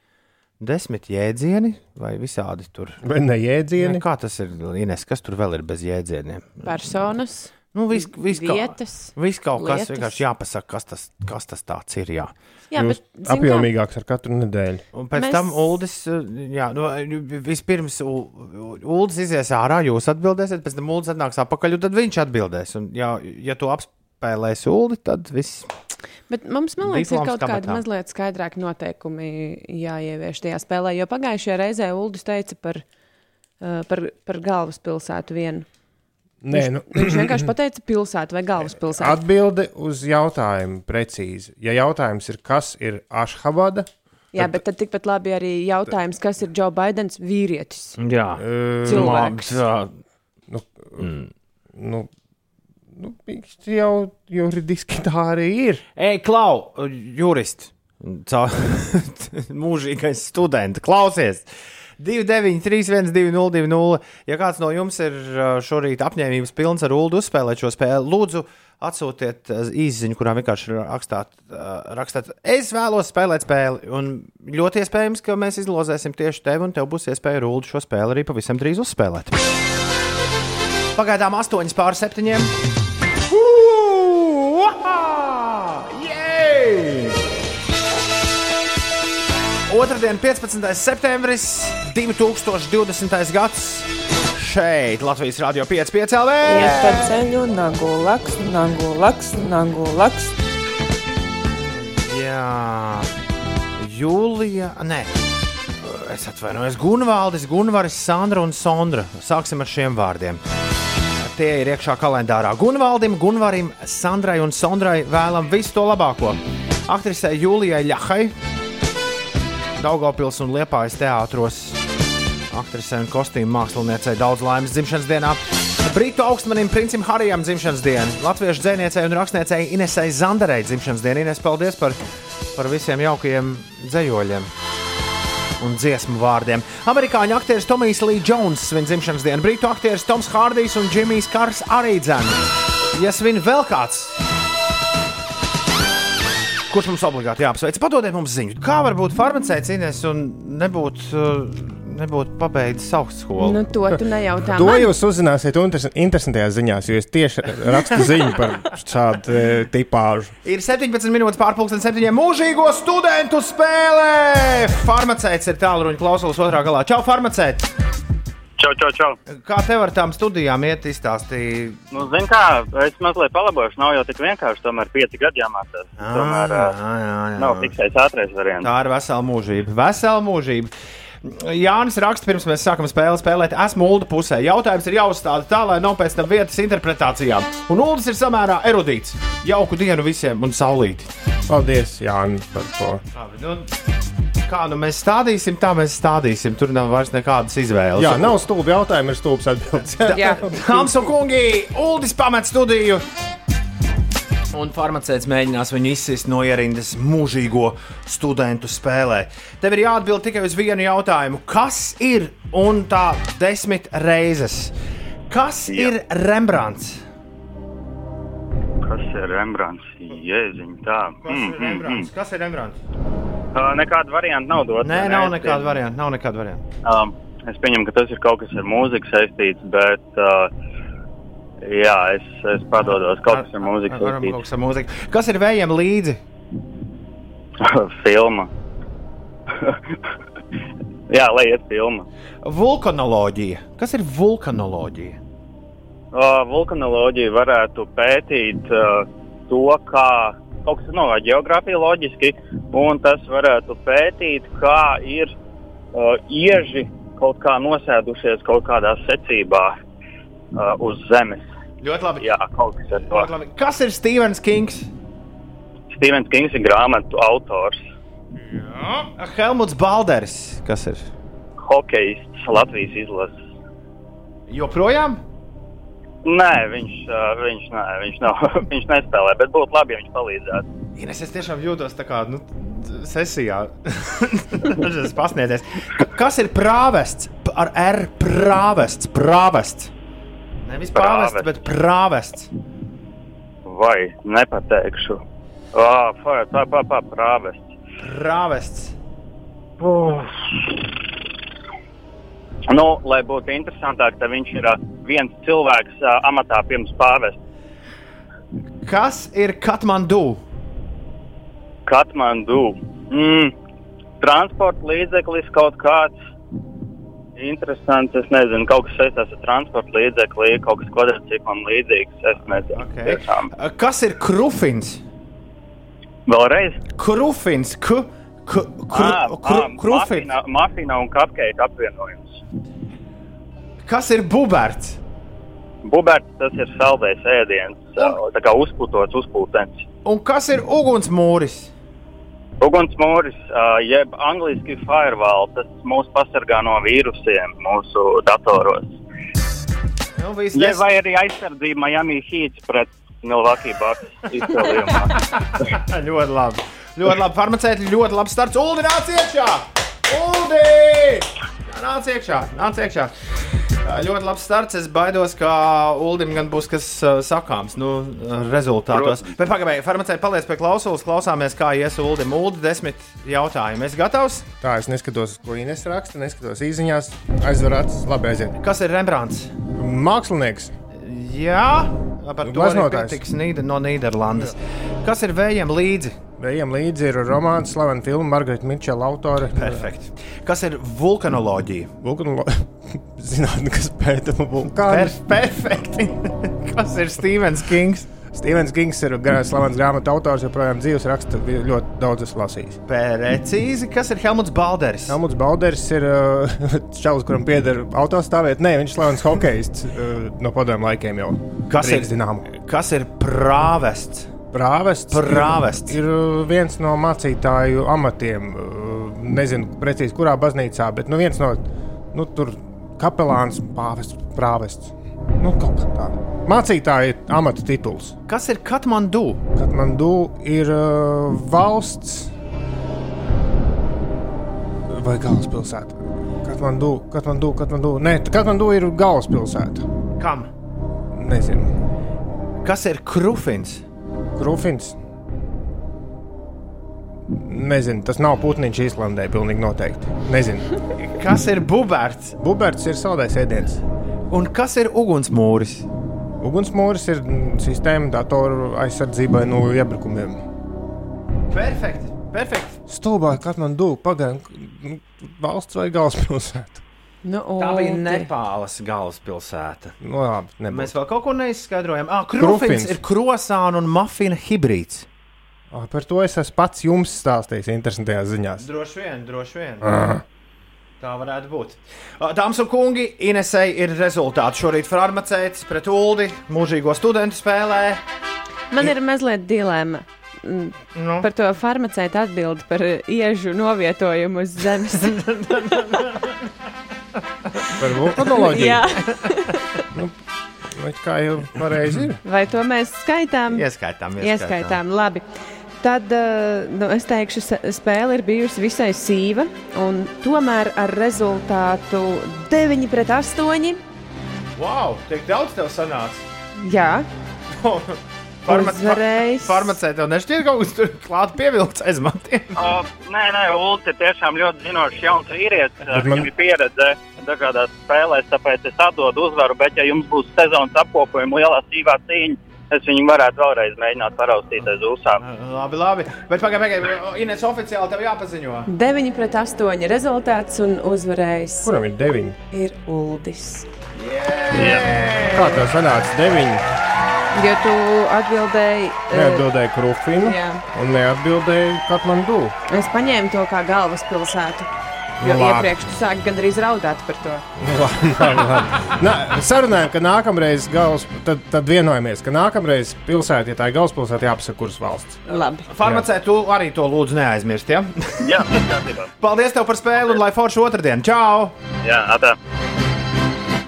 desmit jēdzieni vai visādi tur. Vai ne jēdzieni? Ne, kā tas ir, Ines, kas tur vēl ir bez jēdzieniem? Personas, Nu, viss vis, kā- vietas. Viss kaut kas lietas. vienkārši jāpasaka, kas tas, kas tas tāds ir. Jā. Jā, bet zin apjomīgāks ar katru nedēļu. Un pēc Mēs- tam Uldis, jā, nu, vispirms Uldis izies ārā, jūs atbildēsiet, pēc tam Uldis atnāks atpakaļ, un tad viņš atbildēs. Un, ja, ja tu apspēlēsi Uldi, tad viss. Bet mums, man liekas, ir kaut kādi kabatā. mazliet skaidrāki noteikumi jāievieš tajā spēlē. Jo pagājušajā reizē Uldis teica par, uh, par, par galvaspilsētu vienu. Nē, nu, Viņš vienkārši pateica pilsētu vai galvaspilsētu. atbilde uz jautājumu precīzi. Ja jautājums ir, kas ir Ašhabada, Jā, bet tad tikpat labi arī jautājums, kas ir Džo Baidens vīrietis. Jā, Cilvēks. nu, nu, nu, jau juridiski tā arī ir. Ej, Klau, jurists, mūžīgais students, klausies! 293, 202, ja kāds no jums ir šorīt apņēmības pilns ar ULD uzspēlēt šo spēli, lūdzu, atsūtiet īsiņu, kurā vienkārši rakstāt, rakstāt, es vēlos spēlēt spēli. Un ļoti iespējams, ka mēs izlozēsim tieši tevi, un tev būs iespēja ar ULD šo spēli arī pavisam drīz uzspēlēt. Pagaidām 8 pār 7. Otradien, 15. septembris, 2020. gads. Šeit Latvijas Rādio 5,5 LV. Iet pa ceļu, nagu laks, nagu laks, nagu laks. Jā, Jūlija. Nē, es atvainojos. Gunvaldis, Gunvaris, Sandra un Sondra. Sāksim ar šiem vārdiem. Tie ir iekšā kalendārā. Gunvaldim, Gunvarim, Sandrai un Sondrai vēlam visu to labāko. Aktrisei Jūlijai Ļahai, Daugopils un Liepājas teātros. Aktrisei un kostīmu māksliniecei daudz laimes dzimšanas dienā. Brītu augstmanim princim Harijam dzimšanas diena, latviešu dzēniecei un rakstniecei Inesai Zandarei dzimšanas diena. Ines, paldies par, par visiem jaukajiem dzējoļiem un dziesmu vārdiem. Amerikāņu aktieris Tomijs Lee Jones svin dzimšanas dienu, brītu aktieris Toms Hārdijs un Džimijs Kars arī dzēna. Ja svin vēl kāds, kurš mums obligāti jāapsveic, padodiet mums ziņu, kā var būt farmaceits Ines un nebūt, uh, nebūt pabeidzis augstskolu. Nu, to tu nejautā. To man. jūs uzzināsiet interes- interesantajās ziņās, jo es tieši rakstu ziņu par šādu e, tipāžu. Ir 17 minūtes pārpusdienas, 7 mūžīgo studentu spēlē. Farmaceits ir tālruņa klausulas otrā galā. Čau, farmaceits! Čau, čau, čau. Kā tev ar tām studijām iet izstāstīt? Nu, zin kā, es mazliet palabošu, nav jau tik vienkārši, tomēr pieci gadi jāmācās. Tomēr jā, jā, jā. nav fiksēts ātrais variants. Tā ir vesela mūžība. Vesela mūžība. Jānis raksta, pirms mēs sākam spēli spēlēt, esmu Ulu pusē. Jautājums ir jāuzstāda tā, lai nav pēc tam vietas interpretācijām. Un Ulas ir samērā erudīts. Jauku dienu visiem un saulīti. Paldies, Jānis, par to. Labi, nu, kā nu mēs stādīsim, tā mēs stādīsim. Tur nav vairs nekādas izvēles. Jā, nav stulbi jautājumi, ir stulbs atbildes. Jā. Hāms un kungi, Uldis pamet studiju. Un farmaceits mēģinās viņu izsist no ierindas mūžīgo studentu spēlē. Tev ir jāatbild tikai uz vienu jautājumu. Kas ir un tā desmit reizes? Kas Jā. ir Rembrandts? Kas ir Rembrandts? Jēziņ, tā. Kas ir Rembrandts? Kas ir Rembrandts? Uh, nekāda varianta nav dota. Nē, nav nekāda varianta. Nav nekāda varianta. Um, es pieņemu, ka tas ir kaut kas ar mūziku saistīts, bet uh, jā, es, es padodos. Kaut kas ar mūziku Varam kaut saistīts. kas ir vējiem līdzi? filma. jā, lai iet filma. Vulkanoloģija. Kas ir vulkanoloģija? Uh, vulkanoloģija varētu pētīt uh, to, kā kaut kas no geogrāfija loģiski, un tas varētu pētīt, kā ir uh, ieži kaut kā nosēdušies kaut kādā secībā uh, uz Zemes. Ļoti labi. Jā, kaut kas ar to. Kas ir Stevens Kings? Stevens Kings ir grāmatu autors, Helmuts Balders. Kas ir? hokejists Latvijas izlases. Joprojām? Nē, viņš, viņš, nē, viņš, nav, viņš nespēlē, bet būtu labi, ja viņš palīdzētu. Ines, es tiešām jūtos tā kā nu, sesijā. Tas ir pasniedzies. Kas ir prāvests? Ar R prāvests. Prāvests. Nevis pāvests, bet prāvests. Vai nepateikšu? Ah, tā pā, pā, prāvests. Prāvests. Nu, lai būtu interesantāk, tad viņš ir viens cilvēks amatā pirms pāvesta. Kas ir Katmandu? Katmandu. Mm, transporta līdzeklis kaut kāds. Interesants, es nezinu, kaut kas saistās ar transporta līdzekli, kaut kas kvadrciklam līdzīgs. Es nezinu, Okay. tiešām. Kas ir krufins? Vēlreiz. Krufins. K, k, kru, Ā, kru, ā, krufins. mafina, mafina un cupcake apvienojums. Kas ir buberts? Buberts tas ir saldējs ēdiens, uh, tā kā uzputots uzpūtens. Un kas ir ugunsmūris? Ugunsmūris, jeb angļuiski firewall, tas mūs pasargā no vīrusiem mūsu datoros. Nu, viss Ja, vai arī aizsardzība Miami Heat pret Milwaukee Bucks izcēlījumā. ļoti labi. Ļoti labi. Farmaceiti ļoti labi starts. Uldi nāc iekšā! Uldi! Nāc iekšā! Nāc iekšā! Ļoti labs starts. Es baidos, ka Ulim gan būs kas uh, sakāms nu, rezultātos. Bet pagaidiet, farmaceiti paliec pie klausulas, klausāmies, kā ies Ulim. Uldi, desmit jautājumi. Es gatavs? Tā es neskatos, ko Ines raksta, neskatos īsiņās, aizver acis, labi aiziet. Kas ir Rembrandts? Mākslinieks, Jā, to arī Glaznotājs. pietiks Nīder, no Nīderlandes. Kas ir vējiem līdzi? Ejam līdzi, ir romāns, slavena filma, Margarita Mičela autore. Perfekti. Kas ir vulkanoloģija? Vulkano... Zinātne, kas pēta vulkānu. Per perfekti. Kas ir Stevens Kings? Stevens Kings ir slavens grāmatu autors, joprojām dzīves raksta ļoti daudz esmu lasījis. Precīzi. Kas ir Helmuts Balderis? Helmuts Balders ir uh, čalis, kuram pieder autostāvēt. Nē, viņš ir slavens hokejists uh, no padomju laikiem jau. Kas ir- Rīgas Dinamo. Kas ir prāvests? Prāvests, Prāvests. ir, ir uh, viens no mācītāju amatiem. uh, Nezinu precīzi, kurā baznīcā, bet nu, viens no nu, tur kapelāns, pāvests, prāvests. Nu, kaut kā tā. Mācītāja amata tituls. Kas ir Katmandu? Katmandu ir uh, valsts vai galvaspilsēta. Katmandu, Katmandu, Katmandu. Nē, Katmandu ir galvaspilsēta. Kam? Nezinu. Kas ir Krufins? Krufins. Nezinu, tas nav putniņš Īslandē, pilnīgi noteikti. Nezinu. Kas ir Buberts? Buberts ir saldais ēdiens. Un kas ir ugunsmūris? Ugunsmūris ir mm, sistēma datoru aizsardzībai no iebrukumiem. Perfekti. Perfekti. Stulbā Katmandu pagaidām valsts vai galvaspilsēta. Nu, Tā bija. Nepāles galvaspilsēta. Nu, labi, nebūs. Mēs vēl kaut ko neizskaidrojam. Ah, Krufins, Krufins. ir krosāna un mafina hibrīds. Ah, Par to es esmu pats jums stāstījis interesantajās ziņās. Droši vien, droši vien. Ah. Tā varētu būt. Dāmas un kungi, Inesei ir rezultāti. Šorīt farmacēts pret Uldi, mūžīgo studentu spēlē. Man ir mazliet dilēma. mm, Nu. Par to farmaceitu atbildi par iežu novietojumu uz zemes. Par vulkanoloģiju. Jā, Vai Kā jau pareizi ir? vai to mēs skaitām? Ieskaitām, Ieskaitām, labi. Tad uh, nu, es teikšu, ka spēle ir bijusi visai sīva, un tomēr ar rezultātu 9 pret 8. Wow, tik daudz tev sanāca. Jā, Uzvarējis. Farmacēta tev nešķiet kaut kas tur klāt pievilkts aiz matiem. Uh, nē, nē, ir tiešām ļoti zinošs jauns vīrietis. Viņam ir pieredze dažādās spēlēs, tāpēc es atdodu uzvaru. Bet, ja jums būs sezonas apkopojuma lielā sīvā cīņa, es viņu varētu vēlreiz mēģināt paraustīt aiz uzsām. Labi, labi. Bet pagaidi, pagaidi. Ines oficiāli tev jāpaziņo. 9 pret 8 rezultāts un uzvarējis Kuram ir deviņi? ir Uldis. Kā tā sanāca? Deviņi. Jo tu atbildēji, eh, Neatbildēja Krufinu Jā. un neatbildēja Katmandu. es paņēmu to kā galvaspilsētu. Jo Nu, labi. iepriekš tu sāki gandrīz raudāt par to. Nu, labi, labi, labi. Nā, sarunājam, ka nākamreiz galvas, tad, tad vienojamies, ka nākamreiz pilsētā, ja tā ir galvaspilsēta, jāpasaka, kuras valsts. Labi. Farmacēta, tu arī to lūdzu neaizmirst. Ja? Jā, kārtībā. Paldies tev par spēli un lai forši otrdien. Čau! Jā, atā.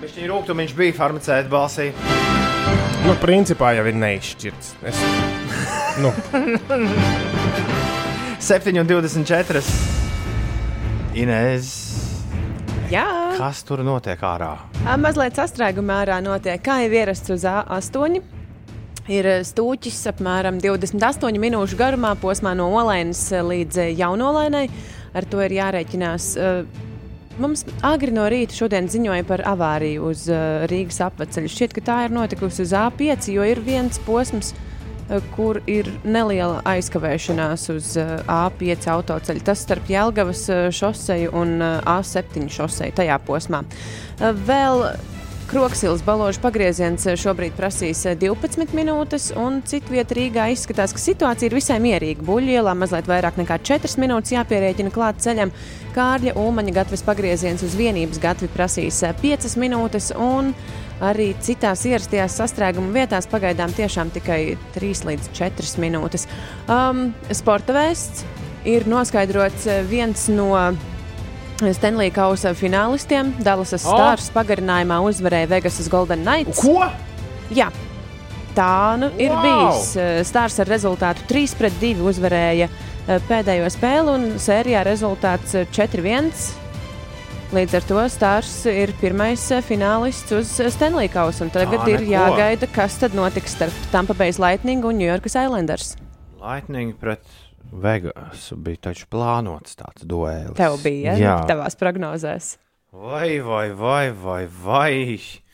Viņš ir rūkstoši, bija farmacēta balsī. Nu, principā jau ir neizšķirts. Es, nu, 7,24. Inês, Jā, kas tur notiek ārā? Ā, mazliet sastrēgumā ārā notiek, kā jau ierasts uz A8. Ir stūķis apmēram 28 minūšu garumā, posmā no Olainas līdz Jaunolainai. Ar to ir jārēķinās. Mums agri no rīta šodien ziņoja par avāriju uz Rīgas apveceļa. Šķiet, ka tā ir notikusi uz A5, jo ir viens posms, eh, kur ir neliela aizkavēšanās uz eh, A5 autoceļa. Tas starp Jēlgavas eh, šoseju un eh, A7 šoseju tajā posmā. Eh, Vēl Kroksilas balāžu pagrieziens eh, šobrīd prasīs eh, 12 minūtes, un citvietā Rīgā izskatās, ka situācija ir visai mierīga. Buļļielā mazliet vairāk nekā 4 minūtes jāpierēķina klāt ceļam. Kārļa Ulmaņa gatavs pagrieziens uz vienības gatavi prasīs eh, 5 minūtes, arī citās ierastajās sastrēguma vietās pagaidām tiešām tikai 3 līdz 4 minūtes. Um, sporta vēsts ir noskaidrots eh, viens no Stanley Kausa finālistiem. Dallasas O! Stars pagarinājumā uzvarēja Vegasas Golden Knights. Ko? Jā, tā nu ir Wow! bijis. Eh, Stars ar rezultātu 3 pret 2 uzvarēja eh, pēdējo spēli, un sērijā rezultāts eh, 4-1. Līdz ar to Stars ir pirmais eh, finālists uz eh, Stanley Kausa. un Tagad Tā ir neko. jāgaida, kas tad notiks starp Tampa Bay Lightning un New York Islanders. Lightning pret Vegasu bija taču plānots tāds duēlis. Tev bija Jā. tavās prognozēs. Vai, vai, vai, vai, vai.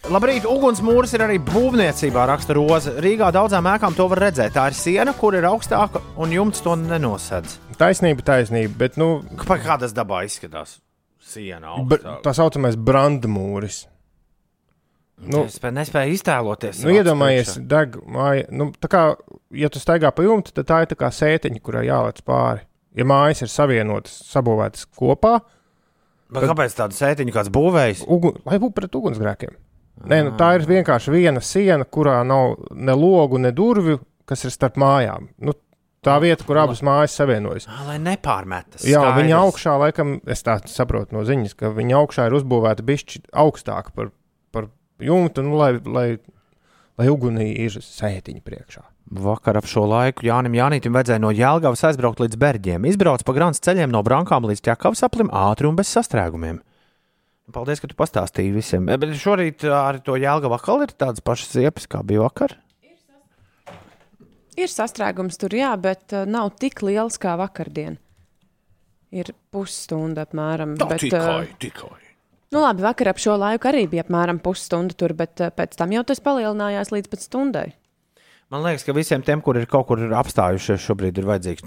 Labrīt, ugunsmūris ir arī būvniecībā, raksta Roza. Rīgā daudzām ēkām to var redzēt. Tā ir siena, kur ir augstāka un jumts to nenosedz. Taisnība, taisnība, bet nu, Kā kā tas dabā izskatās? Siena br tā saucamais brandmūris. Nu, es spēju, nespēju iztēloties. Nu, iedomājies, deg māja. Nu, tā kā, ja tu staigā pa jumtu, tad tā ir tā kā sētiņa, kurai jālec pāri. Ja mājas ir savienotas, sabūvētas kopā, Bet kāpēc tādu sētiņu kāds būvējs? ugu, lai būtu pret ugunsgrēkiem. Nē, nu, tā ir vienkārši viena siena, kurā nav ne logu, ne durvju, kas ir starp mājām. Nu, tā vieta, kur abas mājas savienojas. Ā, Lai nepārmetas. Jā, Skaidrs. viņa augšā, laikam, es tā saprotu no ziņas, ka viņa augšā ir uzbūvēta bišķi augstāk par, par jumtu, nu, lai, lai, lai ugunī ir sētiņa priekšā. Vakar ap šo laiku Jānis Janītam vajadzēja no Jālgavas aizbraukt līdz Berģiem. Izbrauc pa grāmatas ceļiem no Brankām līdz Čakavas aplim ātri un bez sastrēgumiem. Paldies, ka tu pastāstīji visiem. E, Bet šorīt ar to Jālgavu atkal ir tādas pašas ziepes, kā bija vakar. Ir sastrēgums tur, jā, bet uh, nav tik liels kā vakardien. Ir pusstunda apmēram. bet, uh, tikai. nu, labi, vakar ap šo laiku arī bija apmēram pusstunda tur, bet uh, pēc tam jau tas palielinājās līdz pat stundai. Man liekas, ka visiem tiem, kur ir kaut kur apstājušies, šobrīd ir vajadzīgs.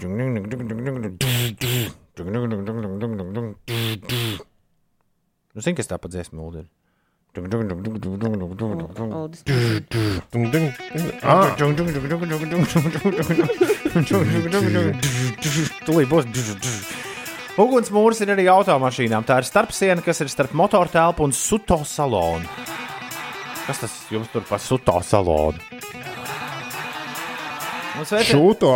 Nu, Zini, kas tā pa dziesmu mūldi Tūlīt būs. Ugunsmūris ir arī automašīnām. Tā ir starpsiena, kas ir starp motortelpu un suto salonu. Kas tas jums tur pa suto salonu? Šūto.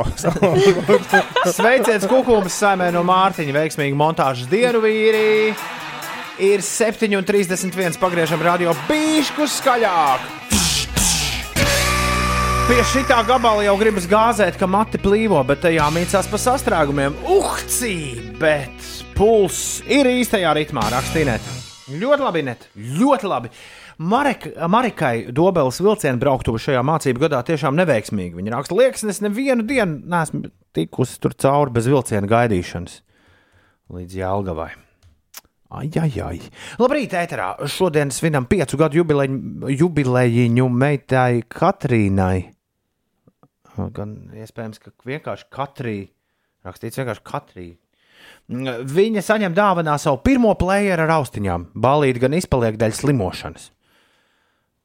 sveiciens kukumas saimē no Mārtiņa. Veiksmīgi montāžas dienu vīri. Ir 7,31. Pagriežam radio bišku skaļāk. Pie šitā gabala jau gribas gāzēt, ka mati plīvo, bet tajā mīcās pa sastrēgumiem. Uhcī, bet puls ir īstajā ritmā, rakstīt. Ļoti labi, net. Ļoti labi. Marek, Marikai Dobelas vilciena brauktuve šajā mācību gadā tiešām neveiksmīgi. Viņa raksta, liekas, es nevienu dienu neesmu tikusi tur cauri bez vilciena gaidīšanas līdz Jālgavai. Ai, ai, ai. Labrīt, ēterā. Šodien svinam piecu gadu jubileju, meitai Katrīnai. Gan iespējams, ka vienkārši Katrīna. Rakstīts vienkārši Katrīna. Viņa saņem dāvanā savu pirmo plējeru ar austiņām. Balīt gan izpaliek dēļ slimošanas.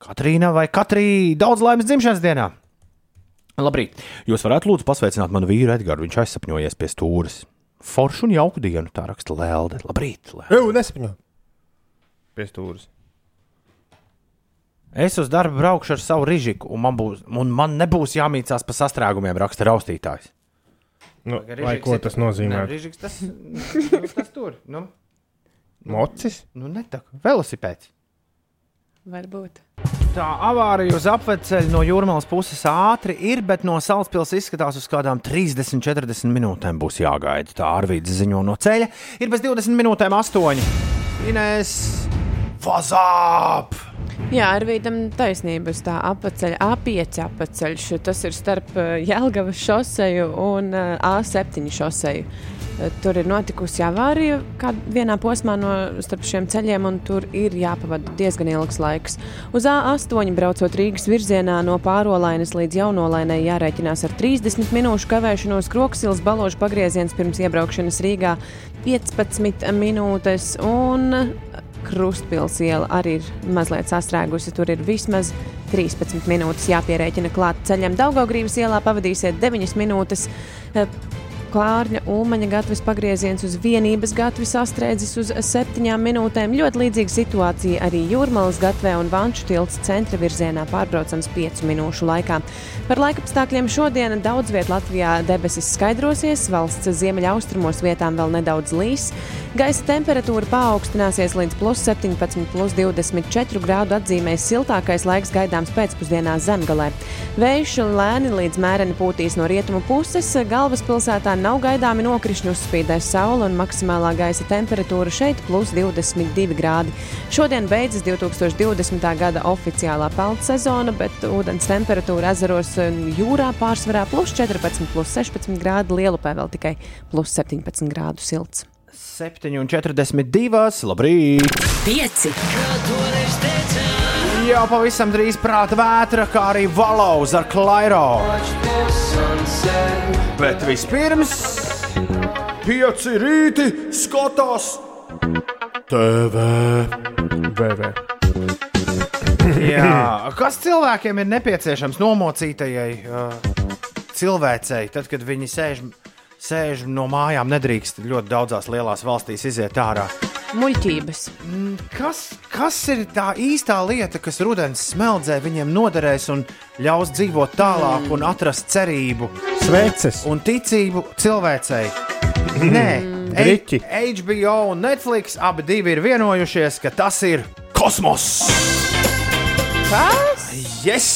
Katrīna vai Katrīna daudz laimes dzimšanas dienā! Labrīt! Jūs varētu lūdzu pasveicināt manu vīru Edgars. Viņš aizsapņojies pie stūres. Foršu un jauku dienu, tā raksta Lelde. Labrīt! Lelde. Eju, nesapņo. Pie stūres. Es uz darbu braukšu ar savu rīžiku, un man, būs, un man nebūs jāmīcās pa sastrēgumiem, raksta raustītājs. Nu, vai ko tas nozīmē? Rīžiks tas, nu, tas tur. Nu, Mocis? nu ne tā, velosipēds. Varbūt. Tā avārija uz apveceļa no jūrmālas puses ātri ir, bet no Salaspils izskatās uz kādām 30-40 minūtēm būs jāgaida. Tā Arvīds ziņo no ceļa. Ir bez 20 minūtēm 8. Inês Fazāp! Jā, ar vīdam taisnība uz tā apceļa, A5 apceļš. Tas ir starp eh, Jelgavas šoseju un eh, A7 šoseju. Eh, Tur ir notikusi avārija vienā posmā no starp šiem ceļiem, un tur ir jāpavada diezgan ilgs laiks. Uz A8 braucot Rīgas virzienā no pārolainas līdz jaunolainai jārēķinās ar 30 minūšu kavēšanos. Kroksils baložu pagrieziens pirms iebraukšanas Rīgā 15 minūtes. Un Krustpils iela arī ir mazliet sastrēgusi. Tur ir vismaz 13 minūtes jāpierēķina klāt ceļam. Daugaugrības ielā pavadīsiet 9 minūtes. Klārņa ulmaņa gatavs pagrieziens uz vienības gatavi sastrēdzis uz septiņām minūtēm. Ļoti līdzīga situācija arī Jūrmālas gatvē un Vanču tilts centra virzienā pārbraucams piecu minūšu laikā. Par laikapstākļiem šodien daudz vietā Latvijā debesis skaidrosies, valsts ziemeļaustrumos vietām vēl nedaudz līs. Gaisa temperatūra paaugstināsies līdz plus 17, plus 24 grādu atzīmēs siltākais laiks gaidāms pēcpusdienā zemgalē. Vējš lēni līdz mēreni pūtīs no rietumu puses, galvaspilsētā nav gaidāmi nokrišņi, uzspīdēs saule un maksimālā gaisa temperatūra šeit plus 22 grādi. Šodien beidzas 2020. gada oficiālā pelnu sezona, bet ūdens temperatūra ezeros un jūrā pārsvarā plus 14, plus 16 grādi, lielupē vēl tikai plus 17 grādu silts. 7,42. Labrīt! Pieci. Jau pavisam drīz prāta vētra, kā arī valauz ar klairo. Bet vispirms pieci rīti skatās TV. BV. Jā, kas cilvēkiem ir nepieciešams nomocītajai uh, cilvēcei, tad, kad viņi sēž, sēž no mājām, nedrīkst ļoti daudzās lielās valstīs iziet ārā. Muļķības. Kas, kas ir tā īstā lieta, kas rudens smeldzē viņiem noderēs un ļaus dzīvot tālāk un atrast cerību Sveces! un ticību cilvēcei? Nē, Griķi. HBO un Netflix abi divi ir vienojušies, ka tas ir kosmos. Kas? Yes!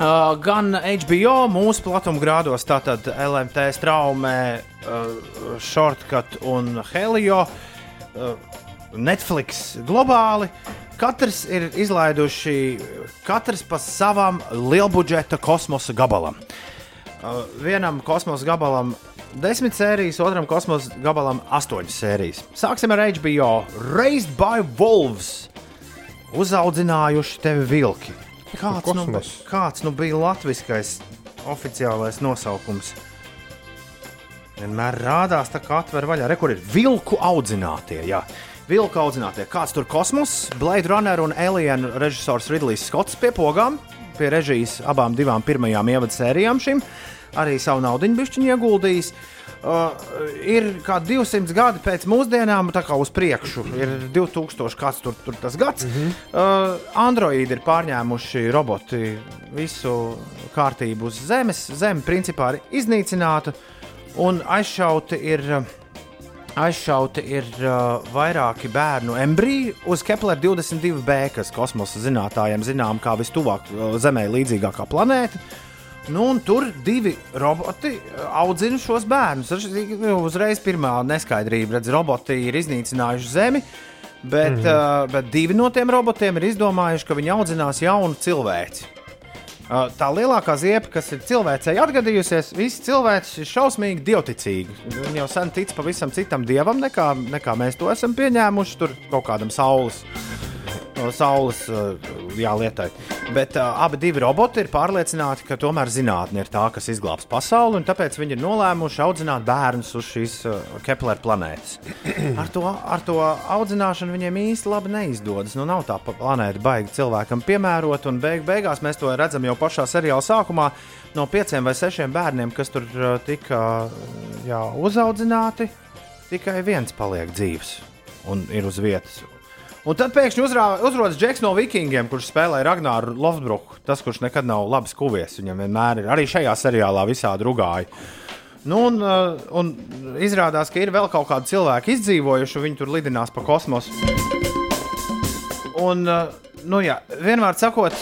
Uh, gan HBO mūsu platumgrādos, tātad LMT straumē, uh, Shortcut un Helio, uh, Netflix globāli. Katrs ir izlaiduši katrs pa savam lielbudžeta kosmosa gabalam. Uh, vienam kosmosa gabalam desmit sērijas, otram kosmosa gabalam astoņas sērijas. Sāksim ar HBO. Raised by Wolves. Uzaudzinājuši tevi vilki. Kāds nu, kāds nu bija latviskais oficiālais nosaukums? Vienmēr rādās, kā atver vaļā. Re, kur ir vilku audzinātie. Jā. Vilku audzinātie. Kāds tur kosmos, Blade Runner un Alien režisors Ridlijs Skots pie pogām, pie režijas abām divām pirmajām ievadu sērijām šim. Arī savu naudu bišķiņu ieguldījis. Uh, ir kā 200 gadi pēc mūsdienām, tā kā uz priekšu. Ir 2000, kāds tur, tur tas gads. Mm -hmm. uh, Androidi ir pārņēmuši roboti visu kārtību uz Zemes. Zeme principā ir iznīcināta un aizšauti ir. Aizšauti ir uh, vairāki bērnu embriji uz Kepler 22b, kas kosmosa zinātājiem zinām kā vistuvāk uh, Zemē līdzīgākā planēta. Nu, tur divi roboti uh, audzina šos bērnus. Nu, uzreiz pirmā neskaidrība. Redz, roboti ir iznīcinājuši Zemi, bet, mm -hmm. uh, bet divi no tiem robotiem ir izdomājuši, ka viņi audzinās jaunu cilvēci. Tā lielākā ziepa, kas ir cilvēcei atgadījusies, visi cilvēki ir šausmīgi dievticīgi. Viņi jau sen tic pavisam citam dievam, nekā, nekā mēs to esam pieņēmuši. Tur kaut kādam saules, uh, saules uh, jā, lietai. Bet uh, abi divi roboti ir pārliecināti, ka tomēr zinātnē ir tā, kas izglābs pasauli, un tāpēc viņi ir nolēmuši audzināt bērnus uz šīs uh, Kepler planētas. Ar to, ar to audzināšanu viņiem īsti labi neizdodas. Nu, nav tā planēta baigi cilvēkam piemērot, un beig beigās mēs to redzam jau pašā seriāla sākumā. No pieciem vai sešiem bērniem, kas tur tika jā, uzaudzināti, tikai viens paliek dzīves un ir uz vietas. Un tad pēkšņi uzrā, uzrodas Džeks no Vikingiem, kurš spēlē Ragnāru Lofbruku. Tas, kurš nekad nav labi skūvies, viņam vienmēr ir arī šajā seriālā visādi rugāji. Nu, un, uh, un izrādās, ka ir vēl kaut kādi cilvēki izdzīvojuši, un viņi tur lidinās pa kosmosu. Un, uh, nu, jā, vienmēr sakot,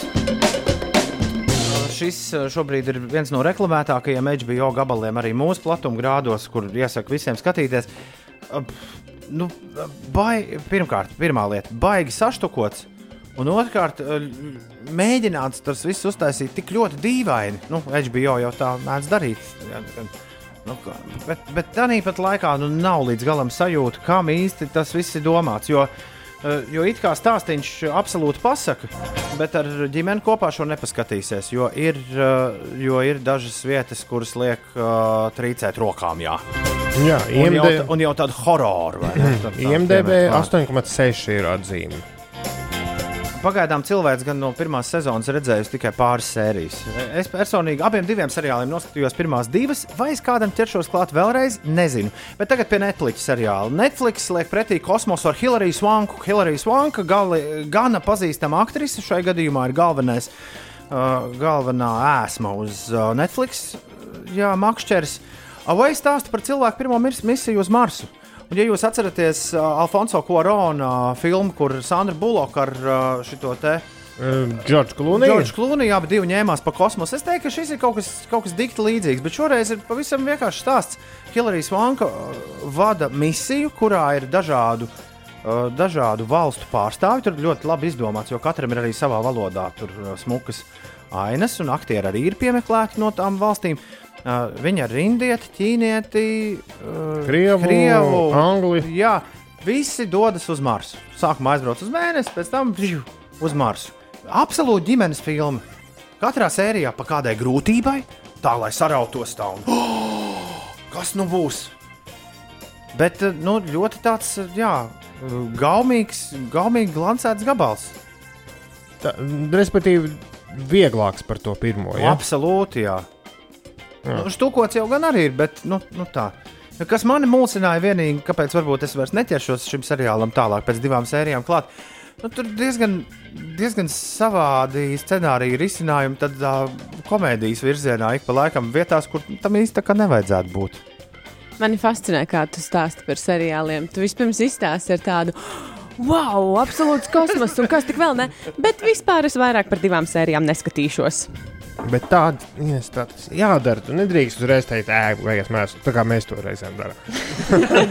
šis uh, šobrīd ir viens no reklamētākajiem HBO gabaliem arī mūsu platumgrādos, kur iesaku visiem skatīties. Uh, nu, bai, pirmkārt, pirmā lieta - baigi saštukots. Un otrkārt, uh, mēģināts tas viss uztaisīt tik ļoti dīvaini. Nu, HBO jau tā mēdz darīt. Nu, bet bet tā pat laikā nu, nav līdz galam sajūta, kam īsti tas viss ir domāts. Jo, eh, jo it kā stāstīns absolūti pasaka, bet ar ģimeni kopā šo nepaskatīsies. Jo ir, eh, jo ir dažas vietas, kuras liek uh, trīcēt rokām. Jā. Jā, Un, jau, IMD, un jau tādu hororu. IMDB piemērs klāt. 8,6 ir atzīme. Pagaidām cilvēks gan no pirmās sezonas redzējis tikai pāris sērijas. Es personīgi abiem diviem seriāliem noskatījos pirmās divas, vai es kādam ķeršos klāt vēlreiz, nezinu. Bet tagad pie Netflix seriāla. Netflix liek pretī kosmosu ar Hillariju Svanku. Hillarija Svanka gali, gana pazīstama aktrise, šai gadījumā ir galvenais, uh, galvenā ēsma uz uh, Netflix. Jā, makšķeris. Vai stāsta par cilvēku pirmo misiju uz Marsu? Un, ja jūs atceraties uh, Alfonso Korona filmu, kur Sandra Bulloka ar uh, šo te Džordžs Klūnī. Džordžu Klūniju abi ņēmās pa kosmosu. Es teiktu, ka šis ir kaut kas, kaut kas dikti līdzīgs, bet šoreiz ir pavisam vienkāršs stāsts. Hillarija Svanka uh, vada misiju, kurā ir dažādu. Dažādu valstu pārstāvji tur ļoti labi izdomāts, jo katram ir arī savā valodā tur smukas ainas, un aktieri arī ir piemeklēti no tām valstīm. Uh, Viņa ir indieti, ķīnieti, uh, Krievu, krievu angli. Jā, visi dodas uz Marsu. Sākumā aizbrauc uz mēnesi, pēc tam bžu, uz Marsu. absolūti ģimenes filma. Katrā sērijā pa kādai grūtībai, tā lai sarautos tā un oh, kas nu būs. Bet nu, ļoti tāds, jā, gaumīgs, gaumīgi glancēts gabals. Tā, respektīvi, vieglāks par to pirmo. Ja? Ja? Absolūti, jā. Nu, Štukots jau gan arī ir, bet nu, nu tā. Kas mani mulsināja vienīgi, kāpēc varbūt es vairs neķeršos šim seriālam tālāk, pēc divām sērijām klāt. Nu, tur diezgan, diezgan savādi scenāriji risinājumi, tad uh, komēdijas virzienā ik pa laikam vietās, kur tam īsti tā kā nevajadzētu būt. Mani fascinē, kā tu stāsti par seriāliem. Tu vispirms izstāsti ar tādu. Wow, absolūts kosmos, un kas tik vēl ne? Bet vispār es vairāk par divām sērijām neskatīšos. Bet tāda ja, tā jādara. Tu nedrīkst uzreiz teikt, ēk, vajag mēs, tā kā mēs to reizēm darām.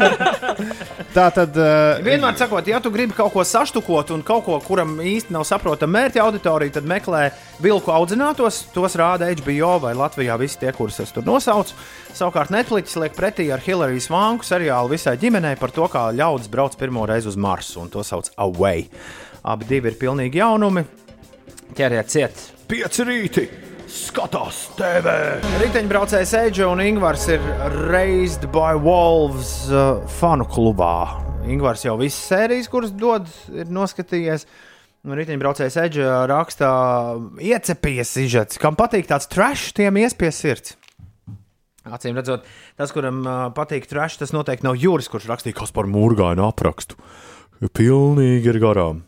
tā tad. Uh, Vienmēr sakot, ja tu gribi kaut ko saštukot un kaut ko, kuram īsti nav saprotama mērķa auditorija, tad meklē vilku audzinātos. Tos rāda HBO vai Latvijā visi tie, kurus es tur nosaucu. Savukārt Netflix liek pretī ar Hillary Svanku seriālu visai ģimenei par to, kā ļaudis brauc pirmo reizi uz Marsu, un to sauc Away. Abi divi ir pilnīgi jaunumi. Ķeriet ciet! Pieci rīti! Skatās TV! Riteņbraucējs Eģe un Ingūns ir Raised by Wolves uh, fanu klubā. Ingūns jau visas sērijas, kuras dod, ir noskatījies. Un Riteņbraucējs Eģe rakstā, iecepies izžets, kam patīk tāds trash, tiem ies pie sirds. Acīm redzot, tas, kuram uh, patīk trash, tas noteikti nav Jūras, kurš rakstīja kas par mūrgainu aprakstu. Pilnīgi ir garām.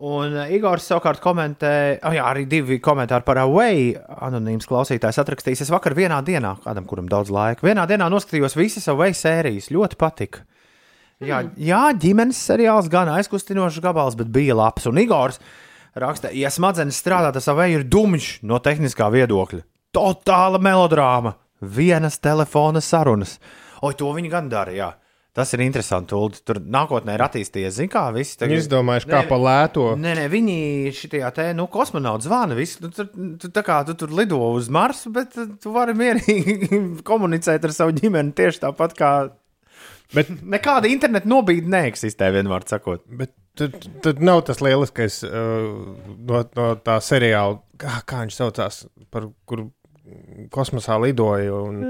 Un uh, Igors savukārt komentē, oh jā, arī divi komentāri par Away. Anonīms klausītājs atrakstījis, es vakar vienā dienā, kādam, kuram daudz laika, vienā dienā noskatījos visas Away sērijas. Ļoti patika. Jā, jā, ģimenes seriāls gan aizkustinošs gabals, bet bija labs. Un Igors raksta, ja smadzenes strādā, tas Away ir dumjš no tehniskā viedokļa. Totāla melodrāma, vienas telefona sarunas. Oi, to viņi gan dara, jā. Tas ir interesanti. Uldi. Tur nākotnē ir attīstījies, zināmā kā visi Viņi izdomājuši, kā pa lēto. Nē, nē, viņi šajā te, nu, kosmonauts zvana. Visi, tu, tu, tu, tā kā tu tur lido uz Marsu, bet tu vari mierīgi komunicēt ar savu ģimeni tieši tāpat kā. Bet nekāda interneta nobīde neeksistē, vienmēr sakot. Bet tad, tad nav tas lieliskais uh, no, no tā seriāla, kā, kā viņš saucās, par kur kosmosā lidoja un,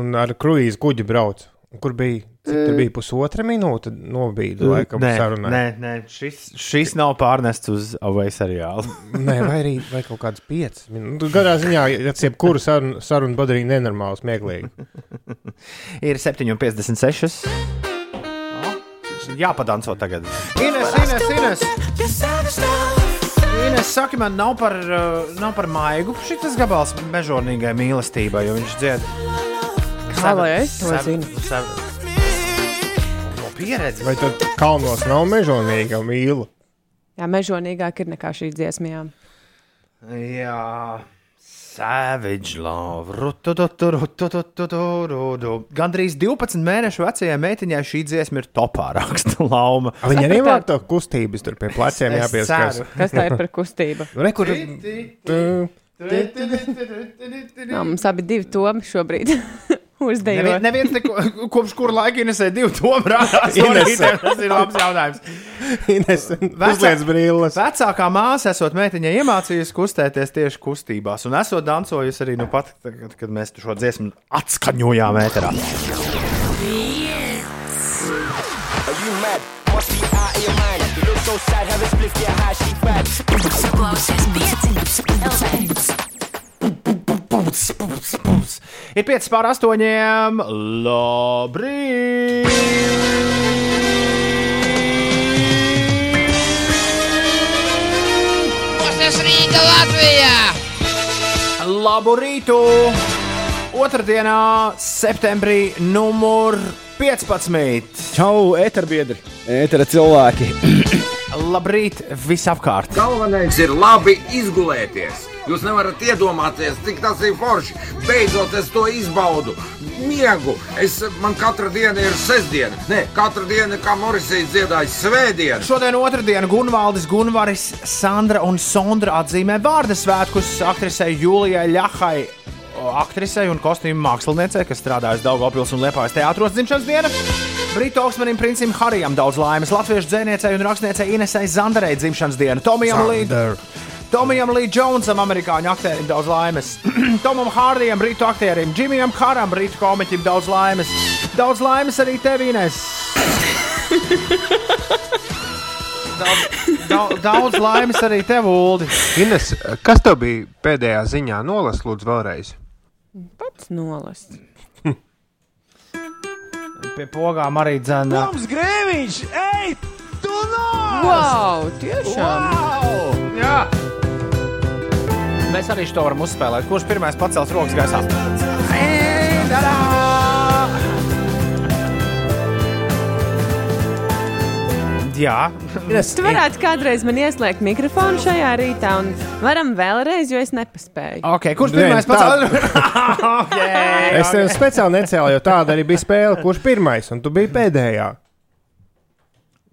un ar kruīzu kuģi brauc. Kur bija? Tur bija pusotra minūte nobīde, laikam, nē, sarunai. nē, nē šis, šis nav pārnests uz Avai seriālu. Nē, vai arī vai kaut kādas piecas minūtes. Gadā ziņā, ja jebkuru sarunu, sarunu padarīja nenormāli, smieklīgi. ir 7,56. Jāpadanco tagad. Ines, Ines, Ines. Ines saka, man nav par, nav par maigu šis gabals mežonīgai mīlestībai, jo viņš dzied. Kā lai es to zinu? No pieredzes. Vai tad kalnos nav mežonīga mīla? Jā, mežonīgāk ir nekā šī dziesma. jā. Savage love. Rutututu, rutututu, rutu. Gandrīz 12 mēnešu vecajai meitiņai šī dziesma ir topā raksta lauma. Viņa arī vāk to kustības tur pie pleciem Es jāpieskars. ceru. Kas tā ir par kustību? Rekur, Nā, mums abi divi tomi šobrīd Uzdevumi. neviens neko, kopš kura laika Inesē divi tomēr rādās. Tas ir labs jautājums. Ines, uzliec brīles. Vecākā māsa esot meitiņai iemācījusi kustēties tieši kustībās, un esot dancojusi arī nu pat, kad, kad mēs šo dziesmu atskaņojām ēterā. Ir 5 pār 8. Labrīt! Mūsu Rīga Latvijā! Labu rītu! Otradienā, septembrī, numur 15. Čau, eterbiedri, etera cilvēki. Labrīt, visapkārt! Galvenais ir labi izgulēties. Jūs nevarat iedomāties, cik tas ir forši. Beidzot, es to izbaudu. Miegu. Es, man katra diena ir sestdiena. Nē, katra diena, kā Morisija dziedāja, svētdiena. Šodien otrdiena Gunvaldis, Gunvaris, Sandra un Sondra atzīmē vārdu svētkus aktrisei Julijai Ļahai. Aktrisei un kostīmu māksliniecei, kas strādājas Daugopils un Liepājas teātros dzimšanas diena. Britu augstsmanim princim Harijam daudz laimes, latviešu dzēniecei un rakstniecei Inesai Zandarei dzimšanas dienu, Tomijam Līdam. Tomijam Lee Jonesam, amerikāņu aktierim, daudz laimes. Tomam Hārdijam, brītu aktierim, Džimijam Haram, brītu komiķim, daudz laimes. Daudz laimes arī tev, Ines. Daudz, daudz, daudz laimes arī tev, Uldi. Ines, kas tev bija pēdējā ziņā? Nolas, lūdzu, vēlreiz. Pats nolast. Pie pogām arī dzēna. Mums grēviņš! Ej, tu no! Wow, tiešām! Wow! Jā! Mēs arī to varam uzspēlēt. Kurš pirmais pacels rokas gaisā? Jā, Tu varētu kādreiz man ieslēgt mikrofonu šajā rītā, un varam vēlreiz, jo es nepaspēju. okay, kurš pirmais tā- pacels? okay, Es tev speciāli necēlu, jo tāda arī bija spēle. Kurš pirmais un tu biji pēdējā?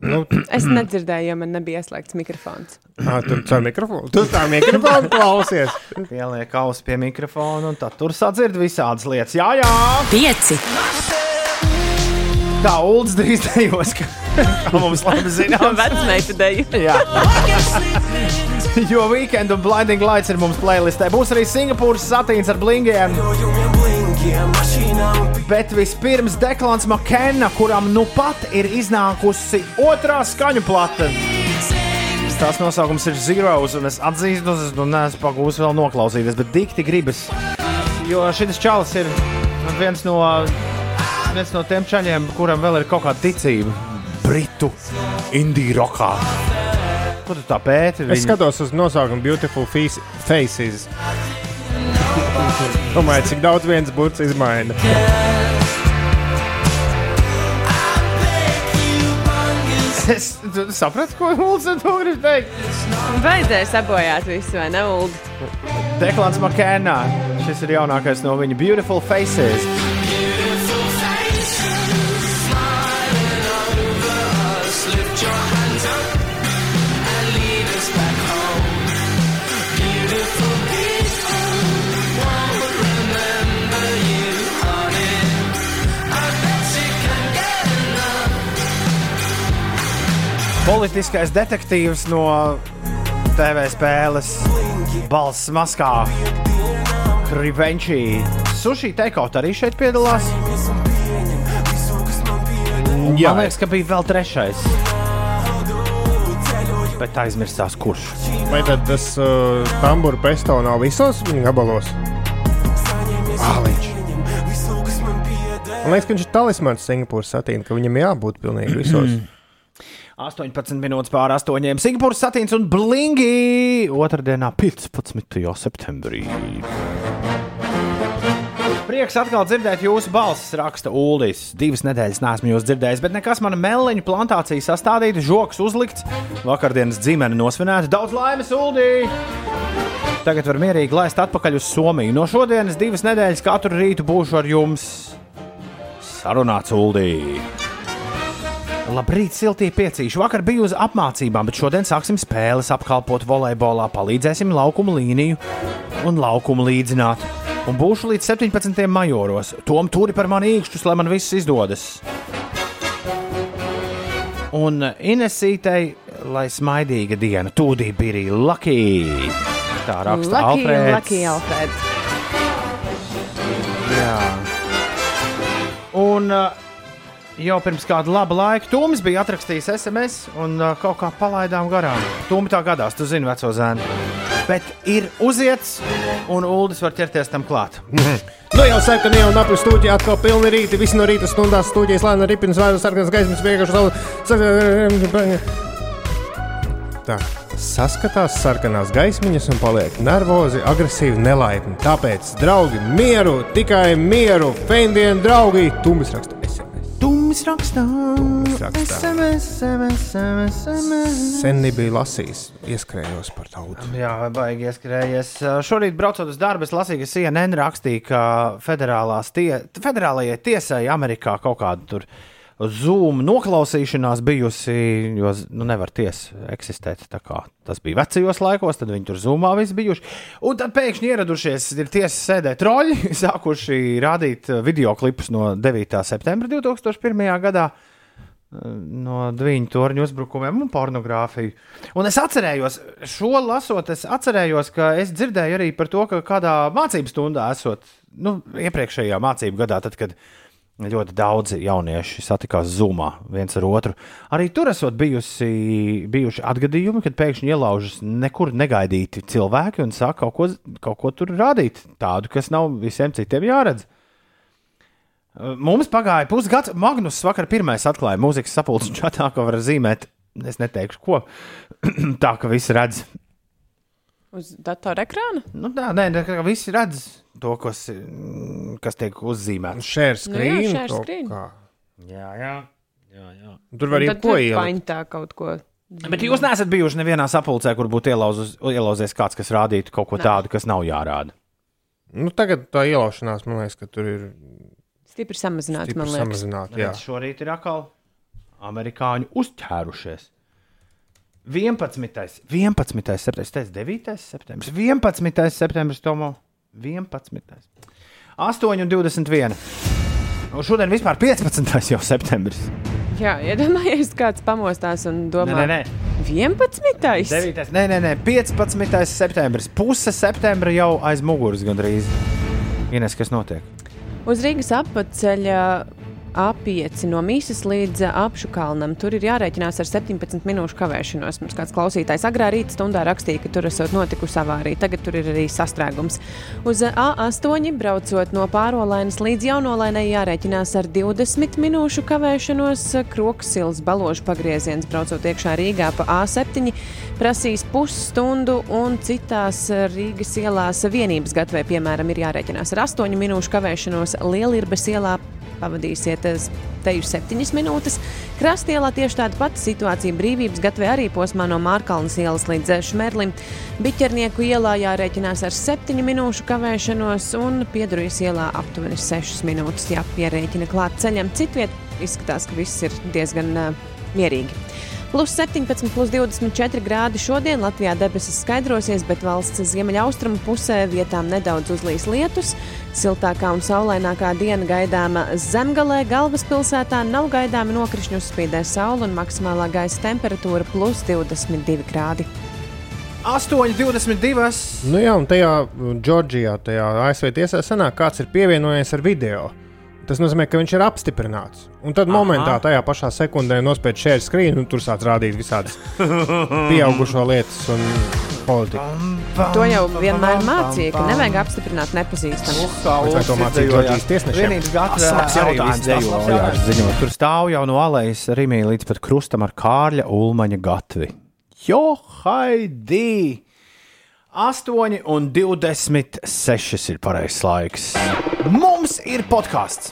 Nu, Es nedzirdēju, jo man nebija ieslēgts mikrofons. ā, tu caur mikrofonu. Tu tā mikrofonu klausies. Pieliek ausis pie mikrofona, un tad tur sadzird visādas lietas. Jā, jā! Pieci. Tā ULDS drīz dejos, ka mums labi zinām. Vecmeita deju. Jā. Jo weekend un blinding lights ir mums playlistē. Būs arī Singapūras satīns ar blingiem. Bet vispirms Deklāns Makena, kuram nu pat ir iznākusi otrā skaņu plate. Tās nosaukums ir Zeroes, un es atzīstu, es nu neesmu pagūs vēl noklausīties, bet dikti gribas. Jo šis čalis ir viens no, viens no tiem čaļiem, kuram vēl ir kaut kāda ticība. Britu indiju rokā. Ko tu tā pēti? Es skatos uz nosaukumu Beautiful Face- Faces. Domāju, cik daudz viens burts izmaina. Es tu sapratu, ko Lūdzu to grib teikt. Vajadzēja sabojāt visu, vai ne, Ulu? Deklāns Makēnā. Šis ir jaunākais no viņa Beautiful Faces. Politiskais detektīvs no TV spēles Balss maskā. Krivenčī. Sushi teikaut arī šeit piedalās. Jā. Man liekas, ka bija vēl trešais. Bet aizmirstās, kurš. Vai tad tas uh, tamburu pesto nav visos gabalos? Man liekas, ka viņš ir talismans Singapūras satīna, ka viņam jābūt pilnīgi visos. 18 minūtes pār 8. Singapūras satīns un blingi otrdienā, 15. septembrī. Prieks atkal dzirdēt jūsu balsis, raksta Uldis. Divas nedēļas neesmu jūs dzirdējis, bet nekas mana meleņu plantācija sastādīta, žoks uzlikts, vakardienas dzimene nosvinēta. Daudz laimes, Uldī! Tagad var mierīgi laist atpakaļ uz Somiju. No šodienas divas nedēļas katru rītu būšu ar jums. Sarunāts Uldī! Labrīt, siltie piecīši. Vakar biju uz apmācībām, bet šodien sāksim spēles, apkalpot volejbolā, palīdzēsim laukumu līniju un laukumu līdzināt. Un būšu līdz 17. majoros. Tom turi par mani īkšķus, lai man viss izdodas. Un Inesītei, lai smaidīga diena, tūdī bija Lucky. Tā raksta Alfrēds. Lucky Alfred. Jā. Un uh, jau pirms kāda laba laika Toms bija atrakstījis SMS un uh, kaut kā palaidām garām. Toms tā gadās, tu zini, veco zēnu. Bet ir uziets, un Uldis var ķerties tam klāt. Nu jau sarkanā jau napļu stūķī atkal pilni rīti. Visi no rīta stundās stūķīs lēna ripinas vai sarkanas gaismas vienkārši savu. Tā. Saskatās sarkanās gaismiņas un paliek nervozi, agresīvi, nelaipni. Tāpēc, draugi, mieru, tikai mieru, fēndienu draugi, Tumis raksta SMS. Tumis rakstā. rakstā. SMS, SMS, SMS. Sen nebija lasījis, ieskrējos par tautu. Jā, baigi ieskrējies. Šorīt, braucot uz darbu, es lasīju, ka CNN rakstīja, ka federālās tie, federālajai tiesai Amerikā kaut kāda tur Zoom noklausīšanās bijusi, jo nu, nevar tiesa eksistēt. Tas bija vecajos laikos, tad viņi tur zumā visi bijuši. Un tad pēkšņi ieradušies, ir tiesas sēdē troļi, sākuši rādīt video klipus no 9. septembra 2001. gadā. no divu torņu uzbrukumiem un pornogrāfiju. Un es atcerējos, šo lasot, es atcerējos, ka es dzirdēju arī par to, ka kādā mācību stundā esot, nu, iepriekšējā mācību gadā, tad, kad ļoti daudzi jaunieši satikās zumā viens ar otru. Arī tur esot bijusi, bijuši atgadījumi, kad pēkšņi ielaužas nekur negaidīti cilvēki un sāk kaut ko, kaut ko tur rādīt, tādu, kas nav visiem citiem jāredz. Mums pagāja pusgads. Magnus vakar pirmais atklāja mūzikas sapulces čatā, ko var zīmēt. Es neteikšu, ko. tā, ka visi redz. Uz datora ekrāna? Nu, tā, nē, nē, ka visi redz to, kas, kas tiek uzzīmēts. Share Nu jā, screen. share screen. kā. Jā, jā. jā, jā. Tur var tad ko ielikt. tā kaut ko. Bet jūs neesat bijuši nevienā sapulcē, kur būtu ielauzus- ielauzies kāds, kas rādītu kaut ko Nē. tādu, kas nav jārāda. Nu, tagad tā ielaušanās, man liekas, ka tur ir Stipri samazināts, stipri man liekas. samazināta. Jā, Redz, šorīt ir atkal amerikāņi uzķērušies. 11. 11. septembris, tas ir 9. septembris, 11. septembris, Tomo. 11. 8 un 21. Un šodien vispār 15. jau septembris. Jā, iedomājieties, kāds pamostās un domā, Nē, nē, nē. 11. 9. Nē, nē, nē, 15. septembris. Puse septembra jau aiz muguras gandrīz. Ines, kas notiek? Uz Rīgas apceļa A5 no Mīsas līdz apšu kalnam. Tur ir jārēķinās ar 17 minūšu kavēšanos. Mums kāds klausītājs agrā rīta stundā rakstīja, ka tur esot notikusi avārija. Tagad tur ir arī sastrēgums. Uz A8 braucot no pārolainas līdz jaunolainai jārēķinās ar 20 minūšu kavēšanos. Kroksils baložu pagrieziens braucot iekšā Rīgā pa A7 prasīs pusstundu un citās Rīgas ielās vienības gatavē, piemēram, ir jārēķinās ar 8 minūšu kavēšanos Lielirbas ielā pavadīsiet eh, teju septiņas minūtes. Krastielā tieši tāda pati situācija brīvības gatavē arī posmā no Mārkalnas ielas līdz eh, Šmerlim. Biķernieku ielā jārēķinās ar septiņu minūšu kavēšanos un piedarīs ielā aptuveni sešas minūtes jāpierēķina klāt ceļam. Citviet izskatās, ka viss ir diezgan uh, mierīgi. Plus 17, plus 24 grādi šodien Latvijā debesis skaidrosies, bet valsts ziemeļaustrumu pusē vietām nedaudz uzlīs lietus. Siltākā un saulainākā diena gaidāma zemgalē, galvaspilsētā nav gaidāma nokrišņu uzspīdē saule un maksimālā gaisa temperatūra plus 22 grādi. 8,22. Nu jā, un tajā uh, Džordžijā, tajā ASV tiesā sanāk, kāds ir pievienojies ar video. Tas nozīmē, ka viņš ir apstiprināts. Un tad Aha. momentā, tajā pašā sekundē, nospēj share screen, un tur sāc rādīt visādas pieaugušo lietas un politiku. To jau vienmēr mācīja, ka nevajag apstiprināt nepazīstamu. Vai to mācīja Džordžijas tiesnešiem? Asaks arī jautājums. Tur stāv jau no alejas Rimī līdz pat krustam ar Kārļa Ulmaņa gatvi. Jo, haidī! 8 un 26 ir pareizais laiks. Mums ir podkāsts.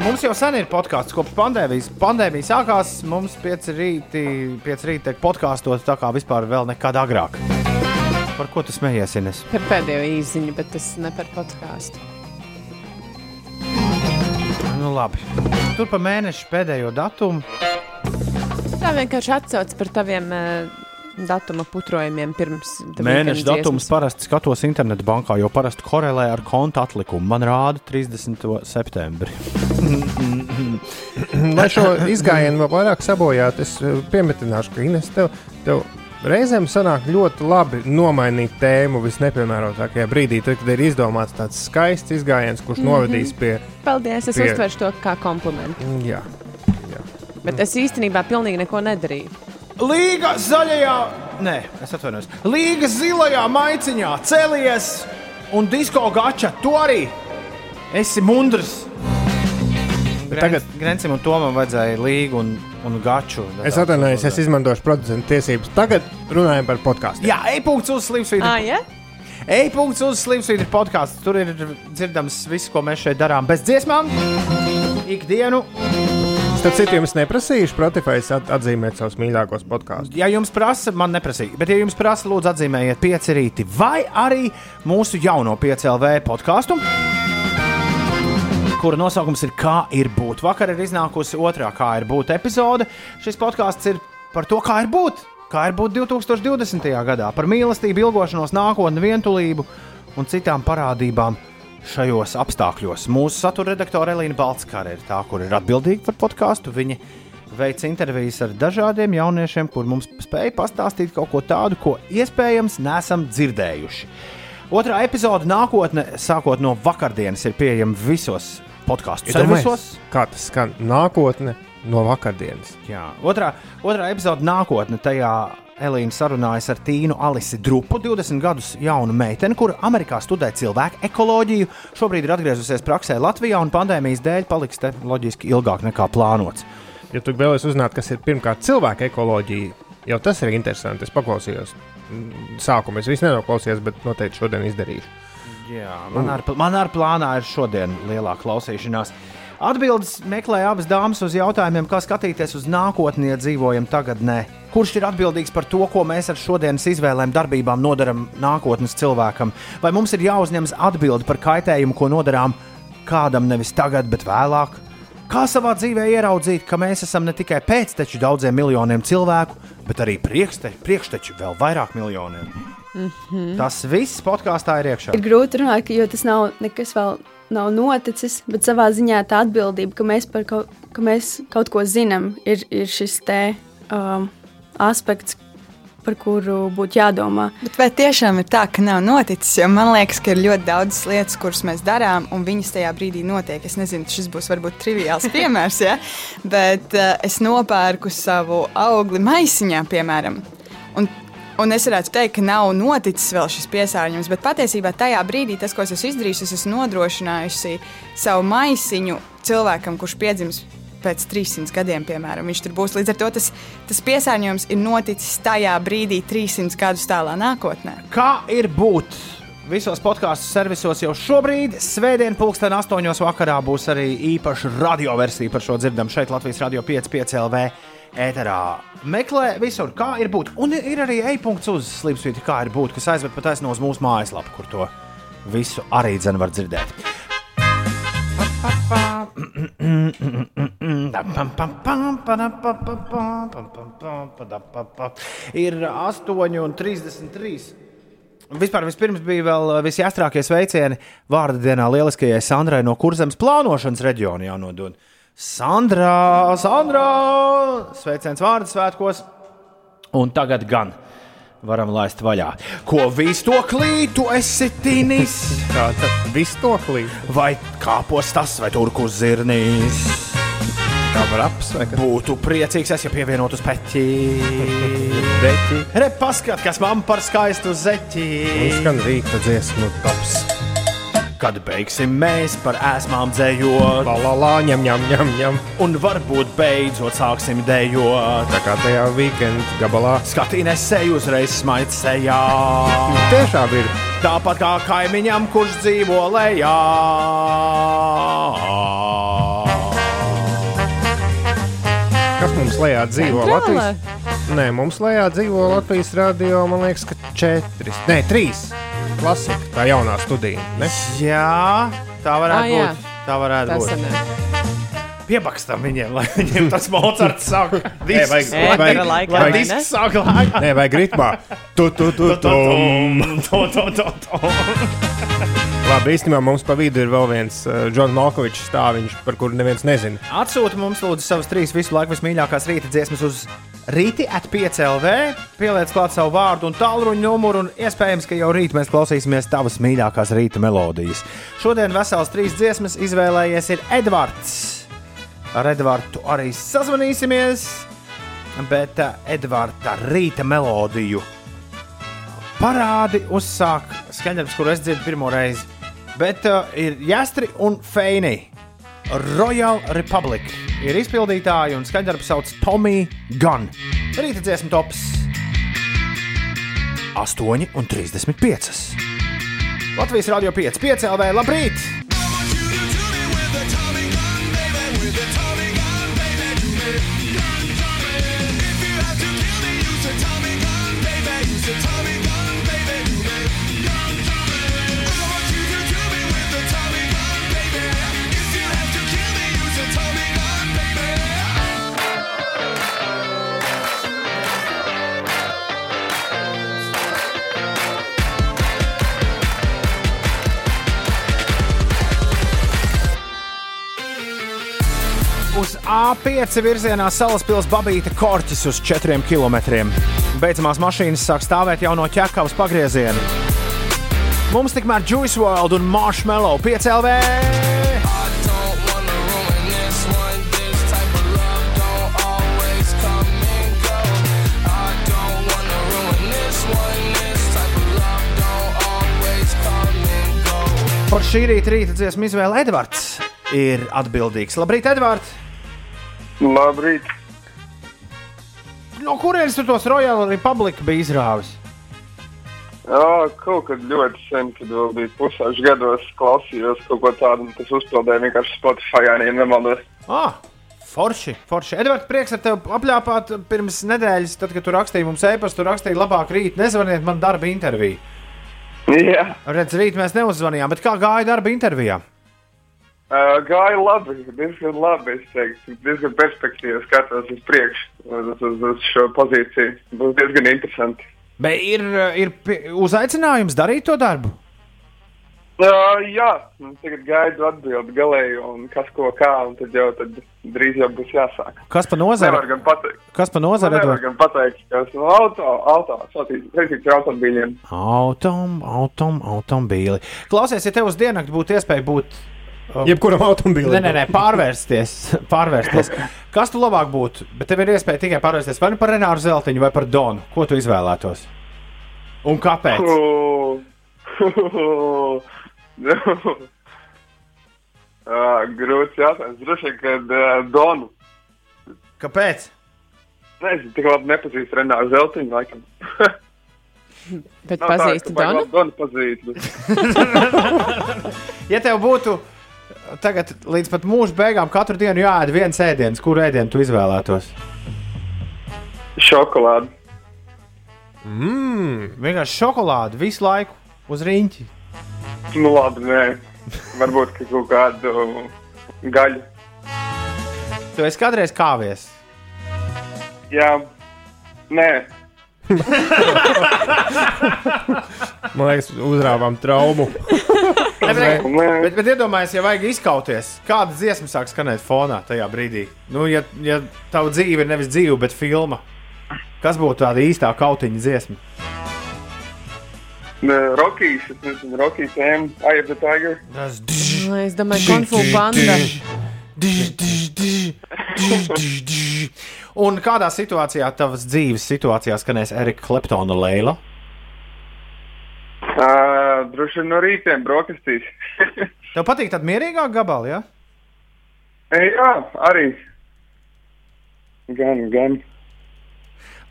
Mums jau sen ir podkāsts, kopš pandēmijas. Pandēmija sākās, mums pieci rīti, pieci rīti tiek podkāstot tā kā vispār vēl nekad agrāk. Par ko tu smējies, Ines? Par pēdējo īziņu, bet tas ne par podkāstu. Nu, labi. Tur pa mēnešu pēdējo datumu. Tā vienkārši atsauc par taviem uh, datuma putrojumiem pirms Mēneša datums parasti skatos internetu bankā, jo parasti korelē ar konta atlikumu. Man rāda 30. septembri. Lai šo izgājienu vēl vairāk sabojātu, es eh, piemetināšu, ka Ines tev, tev reizēm sanāk ļoti labi nomainīt tēmu visnepiemērotākajā brīdī, tad, kad ir izdomāts tāds skaists izgājiens, kurš Mhm. novedīs pie. Paldies, es pie- uztveršu to kā komplimentu. Jā. Bet es īstenībā pilnīgi neko nedarīju. Līga zaļajā, nē, es atvainojos. Līga zilajā maiciņā cēlies un disko gača. Tu arī esi mundrs. Tagad Grencim un Tomam vajadzēja līgu un, un gaču. Es atvainojos, es izmantošu producentu tiesības. Tagad runājam par podkāstu. Jā, e-punkts uz Slimsvītra. Ah, ja? E-punkts uz Slimsvītra podkāstu. Tur ir dzirdams viss, ko mēs šeit darām bez dziesmām. Ikdienu. Starp citu, jums neprasīšu Spotify at atzīmēt savus mīļākos podkāstus. Ja jums prasa, man neprasīja, bet, ja jums prasa, lūdzu, atzīmējiet pieci rīti vai arī mūsu jauno PCLV podkāstu. Kura nosaukums ir Kā ir būt? Vakar ir iznākusi otrā Kā ir būt epizode. Šis podkāsts ir par to, kā ir būt. Kā ir būt 2020. gadā, par mīlestību, ilgošanos, nākotni, vientulību un citām parādībām šajos apstākļos. Mūsu satura redaktore Elīna Balskara ir tā, kur ir atbildīga par podkāstu. Viņa veic intervijas ar dažādiem jauniešiem, kur mums spēja pastāstīt kaut ko tādu, ko iespējams nesam dzirdējuši. Otrā epizode nākotne, sākot no vakardienas, ir pieejama visos podkāstu servisos. Kā tas skan nākotne no vakardienas? Jā, otrā, otrā epizode nākotne tajā Elīna sarunājas ar Tīnu Alisi Drupu, 20 gadus jaunu meiteni, kur Amerikā studē cilvēku ekoloģiju. Šobrīd ir atgriezusies praksē Latvijā un pandēmijas dēļ paliks te loģiski ilgāk nekā plānots. Ja tu vēlēsies uzzināt, kas ir pirmkārt cilvēka ekoloģija, jau tas ir interesanti. Es paklausījos mm, sākumā, es visu nenoklausījos, bet noteikti šodien izdarīšu. Jā, man ar, man ar plānā ir šodien lielāka klausīšanās. Atbildes meklē abas dāmas uz jautājumiem, kā skatīties uz nākotni, ja dzīvojam tagadnē. Kurš ir atbildīgs par to, ko mēs ar šodienas izvēlēm, darbībām nodaram nākotnes cilvēkam? Vai mums ir jāuzņemas atbilde par kaitējumu, ko nodarām kādam nevis tagad, bet vēlāk? Kā savā dzīvē ieraudzīt, ka mēs esam ne tikai pēcteči daudziem miljoniem cilvēku, bet arī priekšteči, priekšteči vēl vairāk miljoniem? Mm -hmm. Tas viss podkāstā ir iekšā. Ir grūti runāt, jo tas nav nekas vēl nav noticis, bet savā ziņā tā atbildība, ka mēs par kaut, ka mēs kaut ko zinām, ir, ir šis te um, aspekts, par kuru būtu jādomā. Bet vai tiešām ir tā, ka nav noticis? Jo man liekas, ka ir ļoti daudz lietas, kuras mēs darām, un viņas tajā brīdī notiek. Es nezinu, šis būs varbūt triviāls piemērs, ja? bet uh, es nopērku savu augli maisiņā, piemēram. Un Un es varētu teikt, ka nav noticis vēl šis piesārņojums, bet patiesībā tajā brīdī tas, ko es esmu izdarījusi, es esmu nodrošinājusi savu maisiņu cilvēkam, kurš piedzims pēc 300 gadiem, piemēram. Viņš tur būs. Līdz ar to tas, tas piesārņojums ir noticis tajā brīdī, 300 gadus tālā nākotnē. Kā ir būt? Visos podkāstu servisos jau šobrīd, Svētdien, pulksten 8. vakarā, būs arī īpaša radioversija par šo dzirdam šeit Latvijas Radio 5,5 LV ēterā. Meklē visur, kā ir būt. Un ir arī e-punkts uz slīpsvīti, kā ir būt, kas aizved pat aizno uz mūsu mājaslapu, kur to visu arī dzen var dzirdēt. Ir 8,33. Vispār vispirms bija vēl visjāstrākie sveicieni vārdu dienā lieliskajai Sandrai no Kurzemes plānošanas reģiona jānodod. Sandra, Sandra, sveiciens vārdu svētkos, un tagad gan varam laist vaļā. Ko visu to klītu esi tīnis? Tā tad visu to klītu. Vai kāpos tas, vai turkus zirnīs? Apsveikt? Būtu priecīgs, es ja pievienotu speķi. Zeķi. Re, paskat, kas man par skaistu zeķi. Skan rīta dziesmu tops. Kad beigsim mēs par ēsmām dzējot, La la la, ņem, ņem, ņem, ņem. un varbūt beidzot sāksim dejot. Tā kā tajā weekend gabalā. Skatīnes seju uzreiz smaids sejā. Tiešām ir. Tāpat kā kaimiņam, kurš dzīvo lejā. Kas mums lejā dzīvo Centrālē? Latvijas? Nē, mums lejā dzīvo Latvijas radio, man liekas, ka četri. Nē, trīs. Klasika, tā jaunā studija. Ne? Jā, tā varētu Ah, jā. būt. Tā varētu Tas būt. ir. Piebakstam viņiem, lai viņiem tas Mocards sāk disks. vajag- lai- vajag- laikā, lai disks sāk lēkt. Nē, vajag ritmā. Tu, tu, tu, tum. To, to, to, to. Labi, īstenībā mums pa vidu ir vēl viens uh, Džons Malkovičs stāviņš, par kuru neviens nezina. Atsūta mums lūdzu savas trīs visu laiku vismīļākās rīta dziesmas uz rīti at 5 LV. Pieliec klāt savu vārdu un tālruņa numuru, un iespējams, ka jau rīt mēs klausīsimies tavas mīļākās rīta melodijas. Šodien vesels trīs dziesmas izvēlējies ir Edvards. Ar Edvardu arī sazvanīsimies, bet uh, Edvarda rīta melodiju parādi uzsāk skaņdarbs, kur es dzirdu pirmo reizi. Bet uh, ir Jāstri un Feini. Royal Republic ir izpildītāji un skaņdarbs sauc Tommy Gun. Rīta dziesmu tops 8,35. Latvijas Rādio 5, 5 LV, labrīt! A5 virzienā salaspils Babīta korķis uz 4 km. Beidzamās mašīnas sāk stāvēt jau no ķekavas pagrieziena. Mums tikmēr Juice World un Marshmallow 5 LV. Par šī rīta rīta dziesmu izvēle Edvards ir atbildīgs. Labrīt, Edvards! Labrīt! No kurienes tu tos Royal Republic bija izrāvis? Jā, kaut kad ļoti sen, kad vēl bija pusauģis gados, klausījos kaut ko tādu, un tas uzpildīja vienkārši Spotify, ja nemaldos. Ah, forši, forši. Edvards, prieks ar tevi apļāpāt pirms nedēļas, tad, kad tu rakstīji mums e-pastu, tu rakstīji labāk rīt, nezvaniet man darba interviju. Jā. Redz, rīt mēs neuzzvanījām, bet kā gāja darba intervijā? Uh, gāja labi, diezgan labi. Es teiktu, diezgan perspektīvi skatos uz priekšu, uz, uz, uz šo pozīciju. Būs diezgan interesanti. Bet ir, ir pi- uzaicinājums darīt to darbu. Uh, jā, nu, tagad gaidu atbildi galēju, un kas ko kā, un tad jau tad drīz jau būs jāsāk. Kas pa nozari? Nevar gan pateikt. Kas pa nozari? nevar gan pateikt, kas no auto, auto, saistīts ar automobīļiem. Autom, autom, automobīli. Klausies, ja tev uz diennakti būtu iespēja būt. Uh, Jebkuram automobīlim. Nē, nē, nē, pārvērsties. pārvērsties. Kas tu labāk būtu? Bet tev ir iespēja tikai pārvērsties vai nu par Renāru Zeltiņu vai par Donu. Ko tu izvēlētos? Un kāpēc? uh, grūts jautājums. Droši vien, kad uh, Donu. Kāpēc? Nezinu, tik labi nepazīst Renāru Zeltiņu, laikam. Bet ka baigi Donu? Donu pazīst. Ja tev būtu tagad līdz pat mūža beigām katru dienu jāēd viens ēdiens, kuru ēdienu tu izvēlētos? Šokolādi. Mmm, vienkārši šokolādi visu laiku uz rīņķi. Nu, labi, nē. Varbūt ka kaut kādu gaļu. Tu esi kādreiz kāvies. Jā, nē. Man liekas, uzrāvām traumu. Bet, bet, iedomājieties, ja vajag izkauties, kāda dziesma sāk skanēt fonā tajā brīdī. Nu, ja, ja tava dzīve ir nevis dzīve, bet filma, kas būtu tāda īstā kautiņa dziesma? Rokijas, Rokijas tēma, Eye of the Tiger. Tas Es domāju, konfu banda. Un kādā situācijā tavas dzīves situācijā skanēs Erika Kleptona Leila? Uh, droši vien no rītiem brokastīs. Tev patīk tāda mierīgāka gabala, ja? Jā, arī. Gan, gan.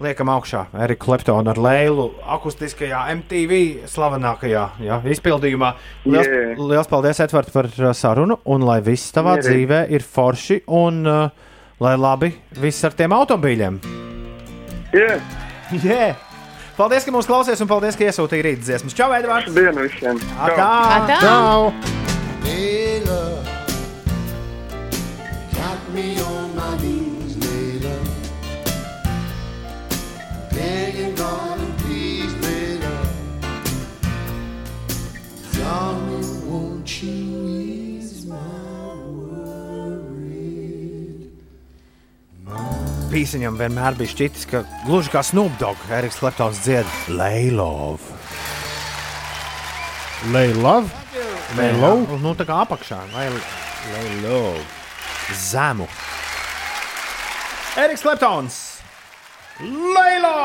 Liekam augšā Erika Kleptona ar Leilu akustiskajā MTV slavenākajā ja, izpildījumā. Liels, Yeah. liels paldies, Edvard, par sarunu, un lai viss tavā Mierīgi. dzīvē ir forši, un uh, lai labi viss ar tiem automobīļiem. Yeah. Yeah. Paldies, ka mūs klausies, un paldies, ka iesūtīji rītas dziesmas. Čau, Edvards! Dienu visiem! Atā! Atā! Čau! Pīsiņam vienmēr bija šķitis, ka gluži kā Snoop Dogg, Eriks Kleptons dzied Leilov. Leilov? Leilov? Nu, tā kā apakšā. Leilov. Zemu. Eriks Kleptons. Leilo!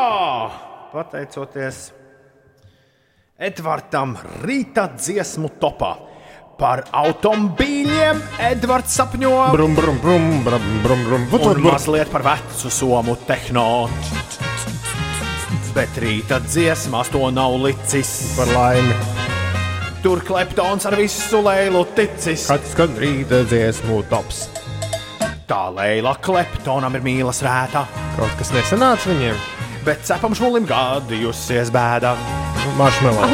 Pateicoties Edvardam rīta dziesmu topā. Par automobīļiem Edvards sapņo. Brum, brum, brum, brum, brum, brum. Vut, vut, Un vut. mazliet par vecu somu tehno. Bet rīta dziesmās to nav licis. Par laimi. Tur kleptons ar visu leilu ticis. Kad skan rīta dziesmu tops. Tā leila kleptonam ir mīlas rēta. Kaut kas nesanāca viņiem. Bet cepam šmulim gadījusies bēda. Marshmallow.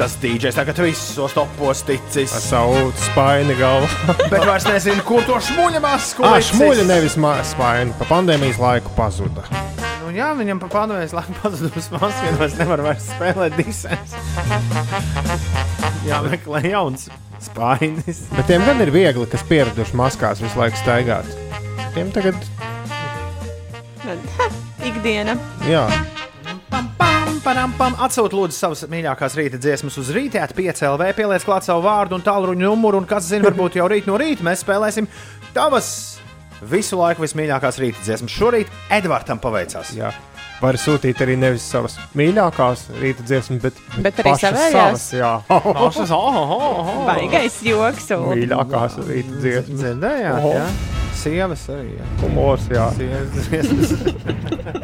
Tas dīdžers tagad visos topos ticis. Ar savu spaini galvu. Bet vairs nezinu, kur to šmuļa masku. Ah, licis. šmuļa nevis spaini. Pa pandēmijas laiku pazuda. Nu, jā, viņam pa pandēmijas laiku pazudus masku, un vairs nevar vairs spēlēt disens. Jā, meklē jauns spainis. Bet tiem gan ir viegli, kas pieraduši maskās visu laiku staigāt. Tiem tagad, Ikdiena. jā. Pam, pam, pam. Atsūtiet, lūdzu, savas mīļākās rīta dziesmas uz rīta, 5 LV, pieliec klāt savu vārdu un tālruņa numuru, un kas zina, varbūt jau rīt no rīta mēs spēlēsim tavas visu laiku vismīļākās rīta dziesmas. Šorīt Edvardam paveicās. Jā. Var sūtīt arī nevis savas mīļākās rīta dziesmas, bet, Bet arī savas. Jā, oh, oh. Baigais joks. un- mīļākās rīta dziesmas. Dzirdējāt, jā? Sievas arī. Jā. Humors, jā. Sievas dziesmas.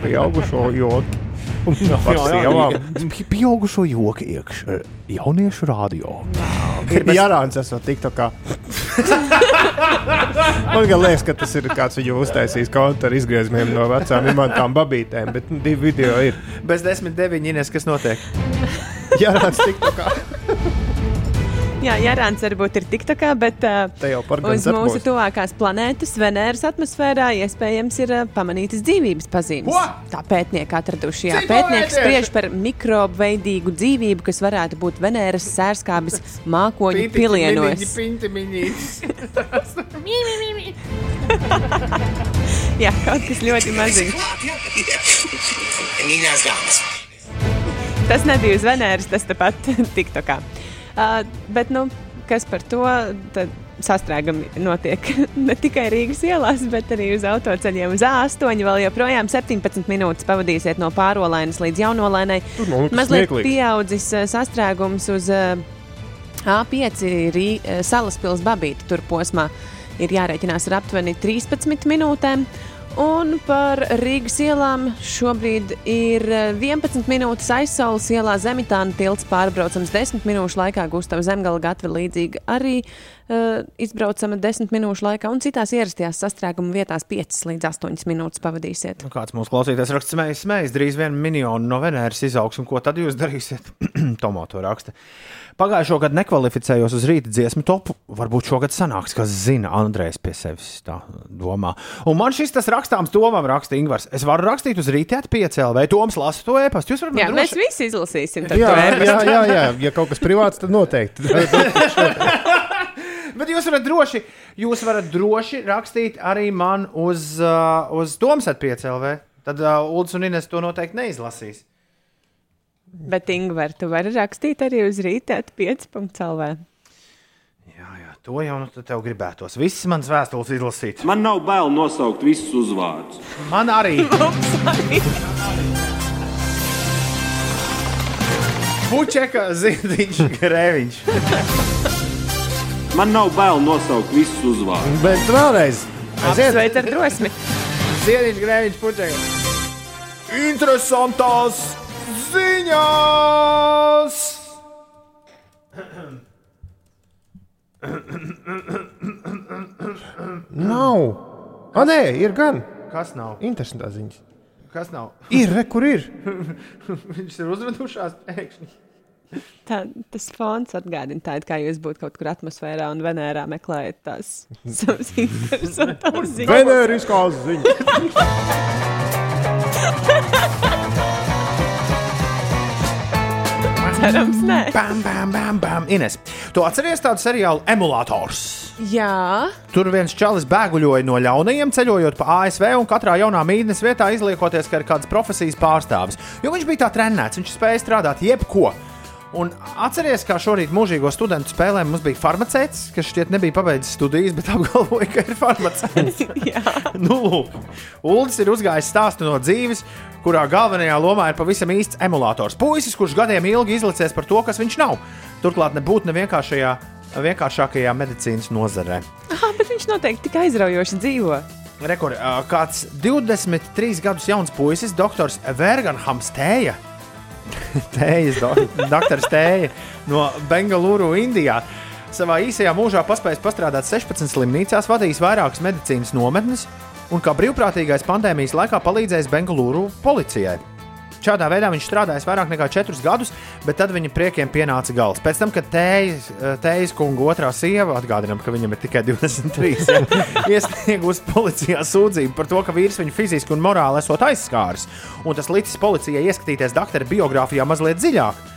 Pieaugušo joki. Pieaugušo joku iekšā jauniešu radio. Ir Jārāns, esmu TikTokā. Man liekas, ka tas ir kāds viņu uztaisījis kontu ar izgriezumiem no vecām imantām babītēm, bet nu, divi video ir. Bez 10, 9, Ines, kas notiek? Jārāns TikTokā. Jā, Jārāns varbūt ir tiktokā, bet uh, uz mūsu tuvākās planētas, Venēras atmosfērā, iespējams, ir uh, pamanītas dzīvības pazīmes. Ko? Tā pētnieki atraduši. Jā, novērtieši? spriež par mikrobu veidīgu dzīvību, kas varētu būt Venēras sērskābes mākoņu pilienos. Pinti, Jā, kaut kas ļoti maziņš. Tas nebija uz Venēras, tas tepat TikTokā. Uh, bet, nu, kas par to? Tad sastrēgumi notiek ne tikai Rīgas ielās, bet arī uz autoceļiem uz A8. Vēl joprojām 17 minūtes pavadīsiet no pārolainas līdz jaunolainai. Liekas Mazliet smieklīgs. pieaudzis sastrēgums uz uh, A5 Rī, salas pilsētas babīti tur posmā. Ir jārēķinās ar aptuveni 13 minūtēm. Un par Rīgas ielām šobrīd ir eh, 11 minūtes aizsaules ielā Zemitāna tilts pārbraucams 10 minūšu laikā, Gustavs Zemgala gatava līdzīgi arī uh, izbraucama 10 minūšu laikā, un citās ierastajās sastrēguma vietās 5 līdz 8 minūtes pavadīsiet. Nu, kāds mūsu klausītājs raksta, smējas, smējas, drīz vien miljonu no Venēras izaugs, un ko tad jūs darīsiet? Tomo to raksta. Pagājušo gadu nekvalificējos uz rīta dziesmu topu. Varbūt šogad sanāks, kas zina, Andrejs pie sevis tā domā. Un man šis tas rakstāms domām raksta Ingvars. Es varu rakstīt uz rīta piecēlē, vai Toms lasa to e-pastu. Jūs varat Jā, mēs droši- visi izlasīsim tad Jā, to jā, e-pastu. jā, jā. Ja kaut kas privāts, tad noteikti. Bet jūs varat droši, jūs varat droši rakstīt arī man uz, uh, uz Tomsat piecēlē. Tad uh, Ulas un Ines to noteikti neizlasīs. Bet, Ingūna, tu vari rakstīt arī uz rīta 5.CLV. Jā, jā, to jau nu, tev gribētos. Visas manas vēstules izlasīt. Man nav bail nosaukt visus uzvārdus. Man arī. Puķeka, Zīdiņš, Grēviņš. Man nav bail nosaukt visus uzvārdus. Bet vēlreiz, Apsveic ar drosmi. Zīdiņš, Grēviņš, Puķeka. Interesantās ziņās! nav. Ah, nē, ir gan. Kas nav? Interesantā ziņas. Kas nav? Ir, re, kur ir? Viņš ir uzvedušās pēkšņi. Tā, tas fons atgādina tādu, kā jūs būtu kaut kur atmosfērā un Venērā meklējat tās savas interesantas ziņas. Venēriskās ziņas. Cerams, nē. Bam, bam, bam, bam. Ines, tu atceries tādu seriālu emulators? Jā, Tur viens čalis bēguļoja no ļaunajiem, ceļojot pa ASV un katrā jaunā mītnes vietā izliekoties, ka ir kāds profesijas pārstāvis. Jo viņš bija tā trenēts, viņš spēja strādāt jebko. Un atcerieties, kā šorīt mūžīgo studentu spēlēm mums bija farmaceits, kas šķiet nebija pabeidzis studijas, bet apgalvoja, ka ir farmaceits. nu, lūk, Uldis ir uzgājis stāstu no dzīves, kurā galvenajā lomā ir pavisam īsts emulators. Puisis, kurš gadiem ilgi izlicies par to, kas viņš nav. Turklāt nebūtu nevienkāršajā, vienkāršākajā medicīnas nozarē. Aha, bet viņš noteikti tik aizraujoši dzīvo. Rekord, kāds 23 gadus jauns puisis, doktors Verganhams Tēja, Tējas, do, doktors Tēja no Bengaluru, Indijā. Savā īsajā mūžā paspējis pastrādāt 16 slimnīcās, vadījis vairākas medicīnas nometnes un kā brīvprātīgais pandēmijas laikā palīdzējis Bengaluru policijai. Šādā veidā viņš strādājis vairāk nekā 4 gadus, bet tad viņa priekiem pienāca gals. Pēc tam, kad Tējas, tējas kunga otrā sieva, atgādinām, ka viņam ir tikai 23, ja, iesniegusi policijā sūdzību par to, ka vīrs viņu fiziski un morāli esot aizskāris, un tas licis policijai ieskatīties doktora biogrāfijā mazliet dziļāk.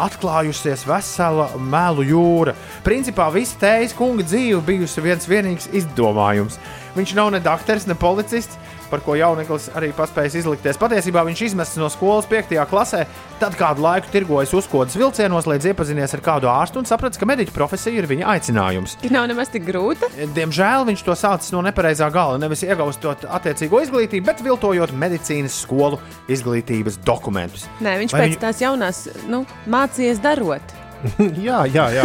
Atklājusies vesela melu jūra. Principā visa tējas kunga dzīve bijusi viens vienīgs izdomājums. Viņš nav ne doktors, ne policists, par ko jauneklis arī paspējis izlikties. Patiesībā viņš izmests no skolas 5. klasē, tad kādu laiku tirgojas uzkodas vilcienos, līdz iepazinies ar kādu ārstu un sapratis, ka mediķa profesija ir viņa aicinājums. Tik nav nemaz tik grūta. Diemžēl viņš to sācis no nepareizā gala. Nevis iegūstot attiecīgo izglītību, bet viltojot medicīnas skolu izglītības dokumentus. Nē, viņš Vai pēc tās jaunās nu, mācījies darot. jā, jā, jā.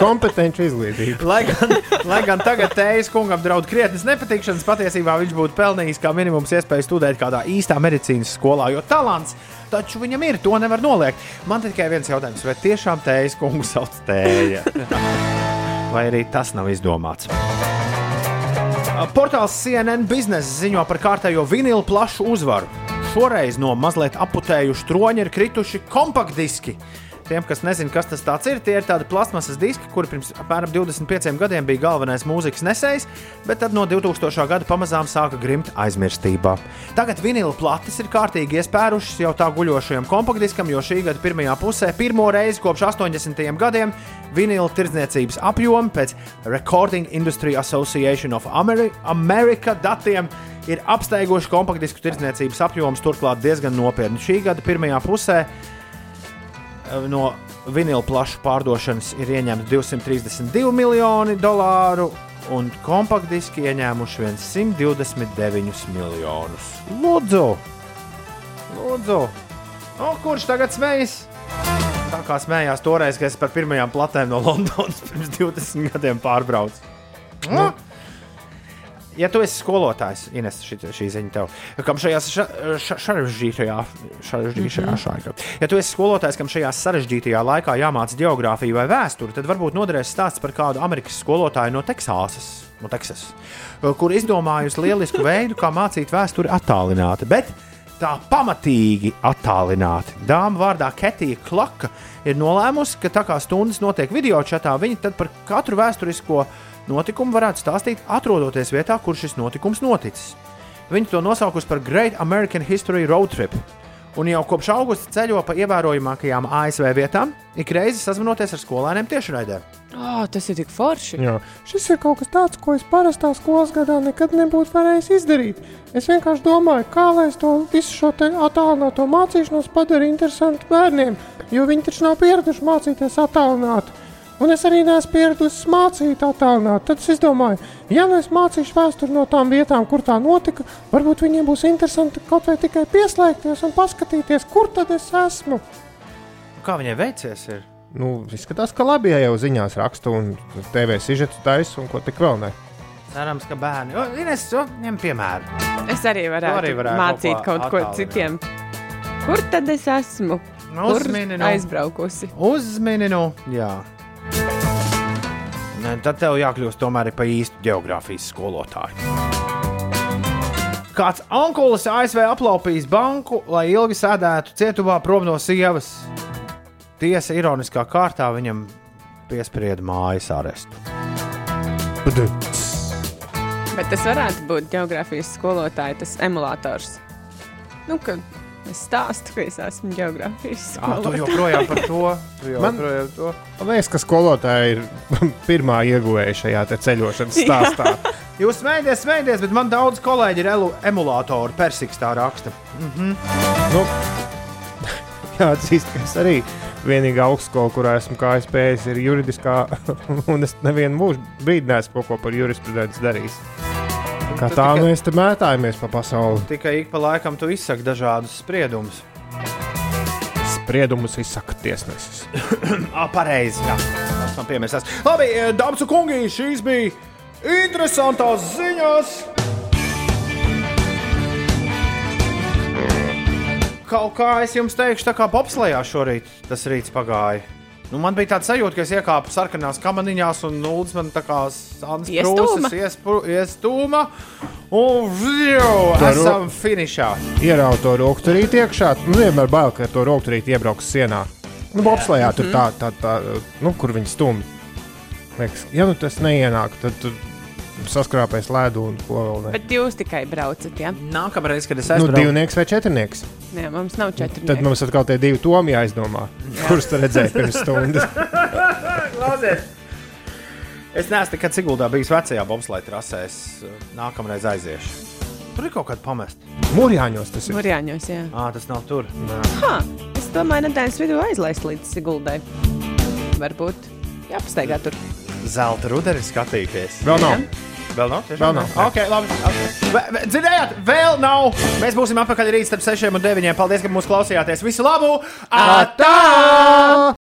kompetenci izglītība. Lai gan, lai gan tagad tējas kungam draud krietnes nepatikšanas, patiesībā viņš būtu pelnījis kā minimums iespēju studēt kādā īstā medicīnas skolā, jo talants taču viņam ir, to nevar noliegt. Man tikai viens jautājums, vai tiešām tējas kungu sauc tēja? Vai arī tas nav izdomāts? Portāls CNN biznesa ziņo par kārtējo vinilu plašu uzvaru. Šoreiz no mazliet aputējuša troņa ir krituši kompaktdiski. Tiem, kas nezina, kas tas ir, tie ir tādi plasmasas diski, kuri pirms apmēram 25 gadiem bija galvenais mūzikas nesējs, bet tad no 2000. gada pamazām sāka grimt aizmirstībā. Tagad vinila plates ir kārtīgi iespērušas jau tā guļošajam kompaktdiskam, jo šī gada pirmajā pusē pirmo reizi kopš 80. gadiem vinila tirdzniecības apjomi pēc Recording Industry Association of Ameri America datiem ir apsteiguši kompaktdisku tirdzniecības apjomus, turklāt diezgan nopietni. Šī gada pirmajā pusē no vinila plašu pārdošanas ir ieņemti 232 miljoni dolāru, un kompaktdiski ieņēmuši 129 miljonus. Lūdzu! Lūdzu! O, kurš tagad smējas? Tā kā smējās toreiz, kad es par pirmajām platēm no Londonas pirms 20 gadiem pārbraucu. Nu, ja tu esi skolotājs, Ines, šī, šī ziņa tev, kam šajā ša- ša- sarežģītajā, sarežģītajā Mhm. šajā, ja tu esi skolotājs, kam šajā sarežģītajā laikā jāmāca geogrāfija vai vēsture, tad varbūt noderēs stāsts par kādu Amerikas skolotāju no Teksāsas, no Teksasas, kur izdomājusi lielisku veidu, kā mācīt vēsturi attālināti. Bet tā pamatīgi attālināti. Dāma vārdā Ketija Klaka ir nolēmusi, ka tā kā stundas notiek video čatā, viņa tad par katru vēsturisko notikumu varētu stāstīt, atrodoties vietā, kur šis notikums noticis. Viņa to nosaukusi par Great American History Road Trip. Un jau kopš augusta ceļo pa ievērojamākajām ASV vietām, ik reizi sazvanoties ar skolēniem tiešraidē. Oh, tas ir tik forši. Jā. Šis ir kaut kas tāds, ko es parastā skolas gadā nekad nebūtu varējis izdarīt. Es vienkārši domāju, kā lai es to visu šo te attālināto mācīšanos padarītu interesantu bērniem, jo viņi taču nav pieraduši mācīties attālināti. Un es arī neesmu pieradusi mācīt attālināt. Tad es domāju, ja nu es mācīšu vēsturi no tām vietām, kur tā notika, varbūt viņiem būs interesanti kaut vai tikai pieslēgties un paskatīties, kur tad es esmu. Kā viņai veicies? Ir? Nu, izskatās, ka labi, ja jau ziņās raksta un TV sižetu taisa un ko tik vēl ne. Cerams, ka bērni. O, Ines, o, ņem piemēru. Es arī varētu, arī varētu mācīt kaut ko ko citiem. Kur tad es esmu? Uzmini, nu. aizbraukusi? Uzmini, nu, jā. Ne, tad tev jākļūst tomēr par īstu geogrāfijas skolotāju. Kāds onkulis ASV aplaupījis banku, lai ilgi sēdētu cietumā prom no sievas. Tiesa ironiskā kārtā viņam piesprieda mājas arestu. Bet tas varētu būt geogrāfijas skolotāja, tas emulators. Nu, ka es stāstu, ka es esmu geogrāfijas Ah, tu joprojām par to. Man- to. Man liekas, ka skolotāja ir pirmā ieguvēja šajā te ceļošanas stāstā. Jūs smējaties, smējaties, bet man daudz kolēģi ir emulātori, persiks tā raksta. Mhm. nu, jāatzīst, ka es arī vienīgā augstskola, kurā esmu pēc, ir juridiskā, un es nevienu mūžu brīdi neesmu ko par jurisprudenci darījis. Kā tā tikai- mēs te mētājamies pa pasauli. Tikai ik pa laikam tu izsaki dažādus spriedumus. Spriedumus izsaka tiesnesis. Ah, pareizi. Jā, tas man piemirsās. Labi, eh, dāmas un kungi, šīs bija interesantas ziņas. Kaut kā es jums teikšu, tā kā bobslējā šorīt tas rīts pagāja. Nu, man bija tāds sajūta, ka es iekāpu sarkanās kamaniņās un nulles man tā kā sāns Iestūma? Un ro- esam finišā. Ieraugot to rokturīti iekšā, nu vienmēr bail, ka to rokturīti iebrauks sienā. Nu, bobslējā tur tā, tā, tā, nu, kur viņi stumj. Liekas, ja nu tas neienāk, tad tur saskrāpēs ledu un ko vēl ne. Bet jūs tikai braucat, jā? Nākamreiz, kad es Nu, aizbraucu, divnieks vai četrnieks? Jā, mums nav četri. Tad mums atkal tie divi tomi jāizdomā, kurus tu redzēji pirms stundas. Klausies! Es neesmu nekad Siguldā bijis vecajā bobslēga trasē. Es uh, nākamreiz aiziešu. Tur ir kaut kāda pamesta. Mūrjāņos tas ir. Mūrjāņos, jā. À, tas nav tur. Ha, es domāju, nedēļas vidū aizlaist līdz Siguldai. Varbūt jāpastaigā tur. Zelta ruderi skatīties. Vēl nav. Vēl nav? tiešām Vēl nav. Labi. Okay. Ve- ve- Dzirdējāt? Vēl nav. Mēs būsim atpakaļ rīt starp 6 un 9. Paldies, ka mūs klausījāties. Visu labu! Atā!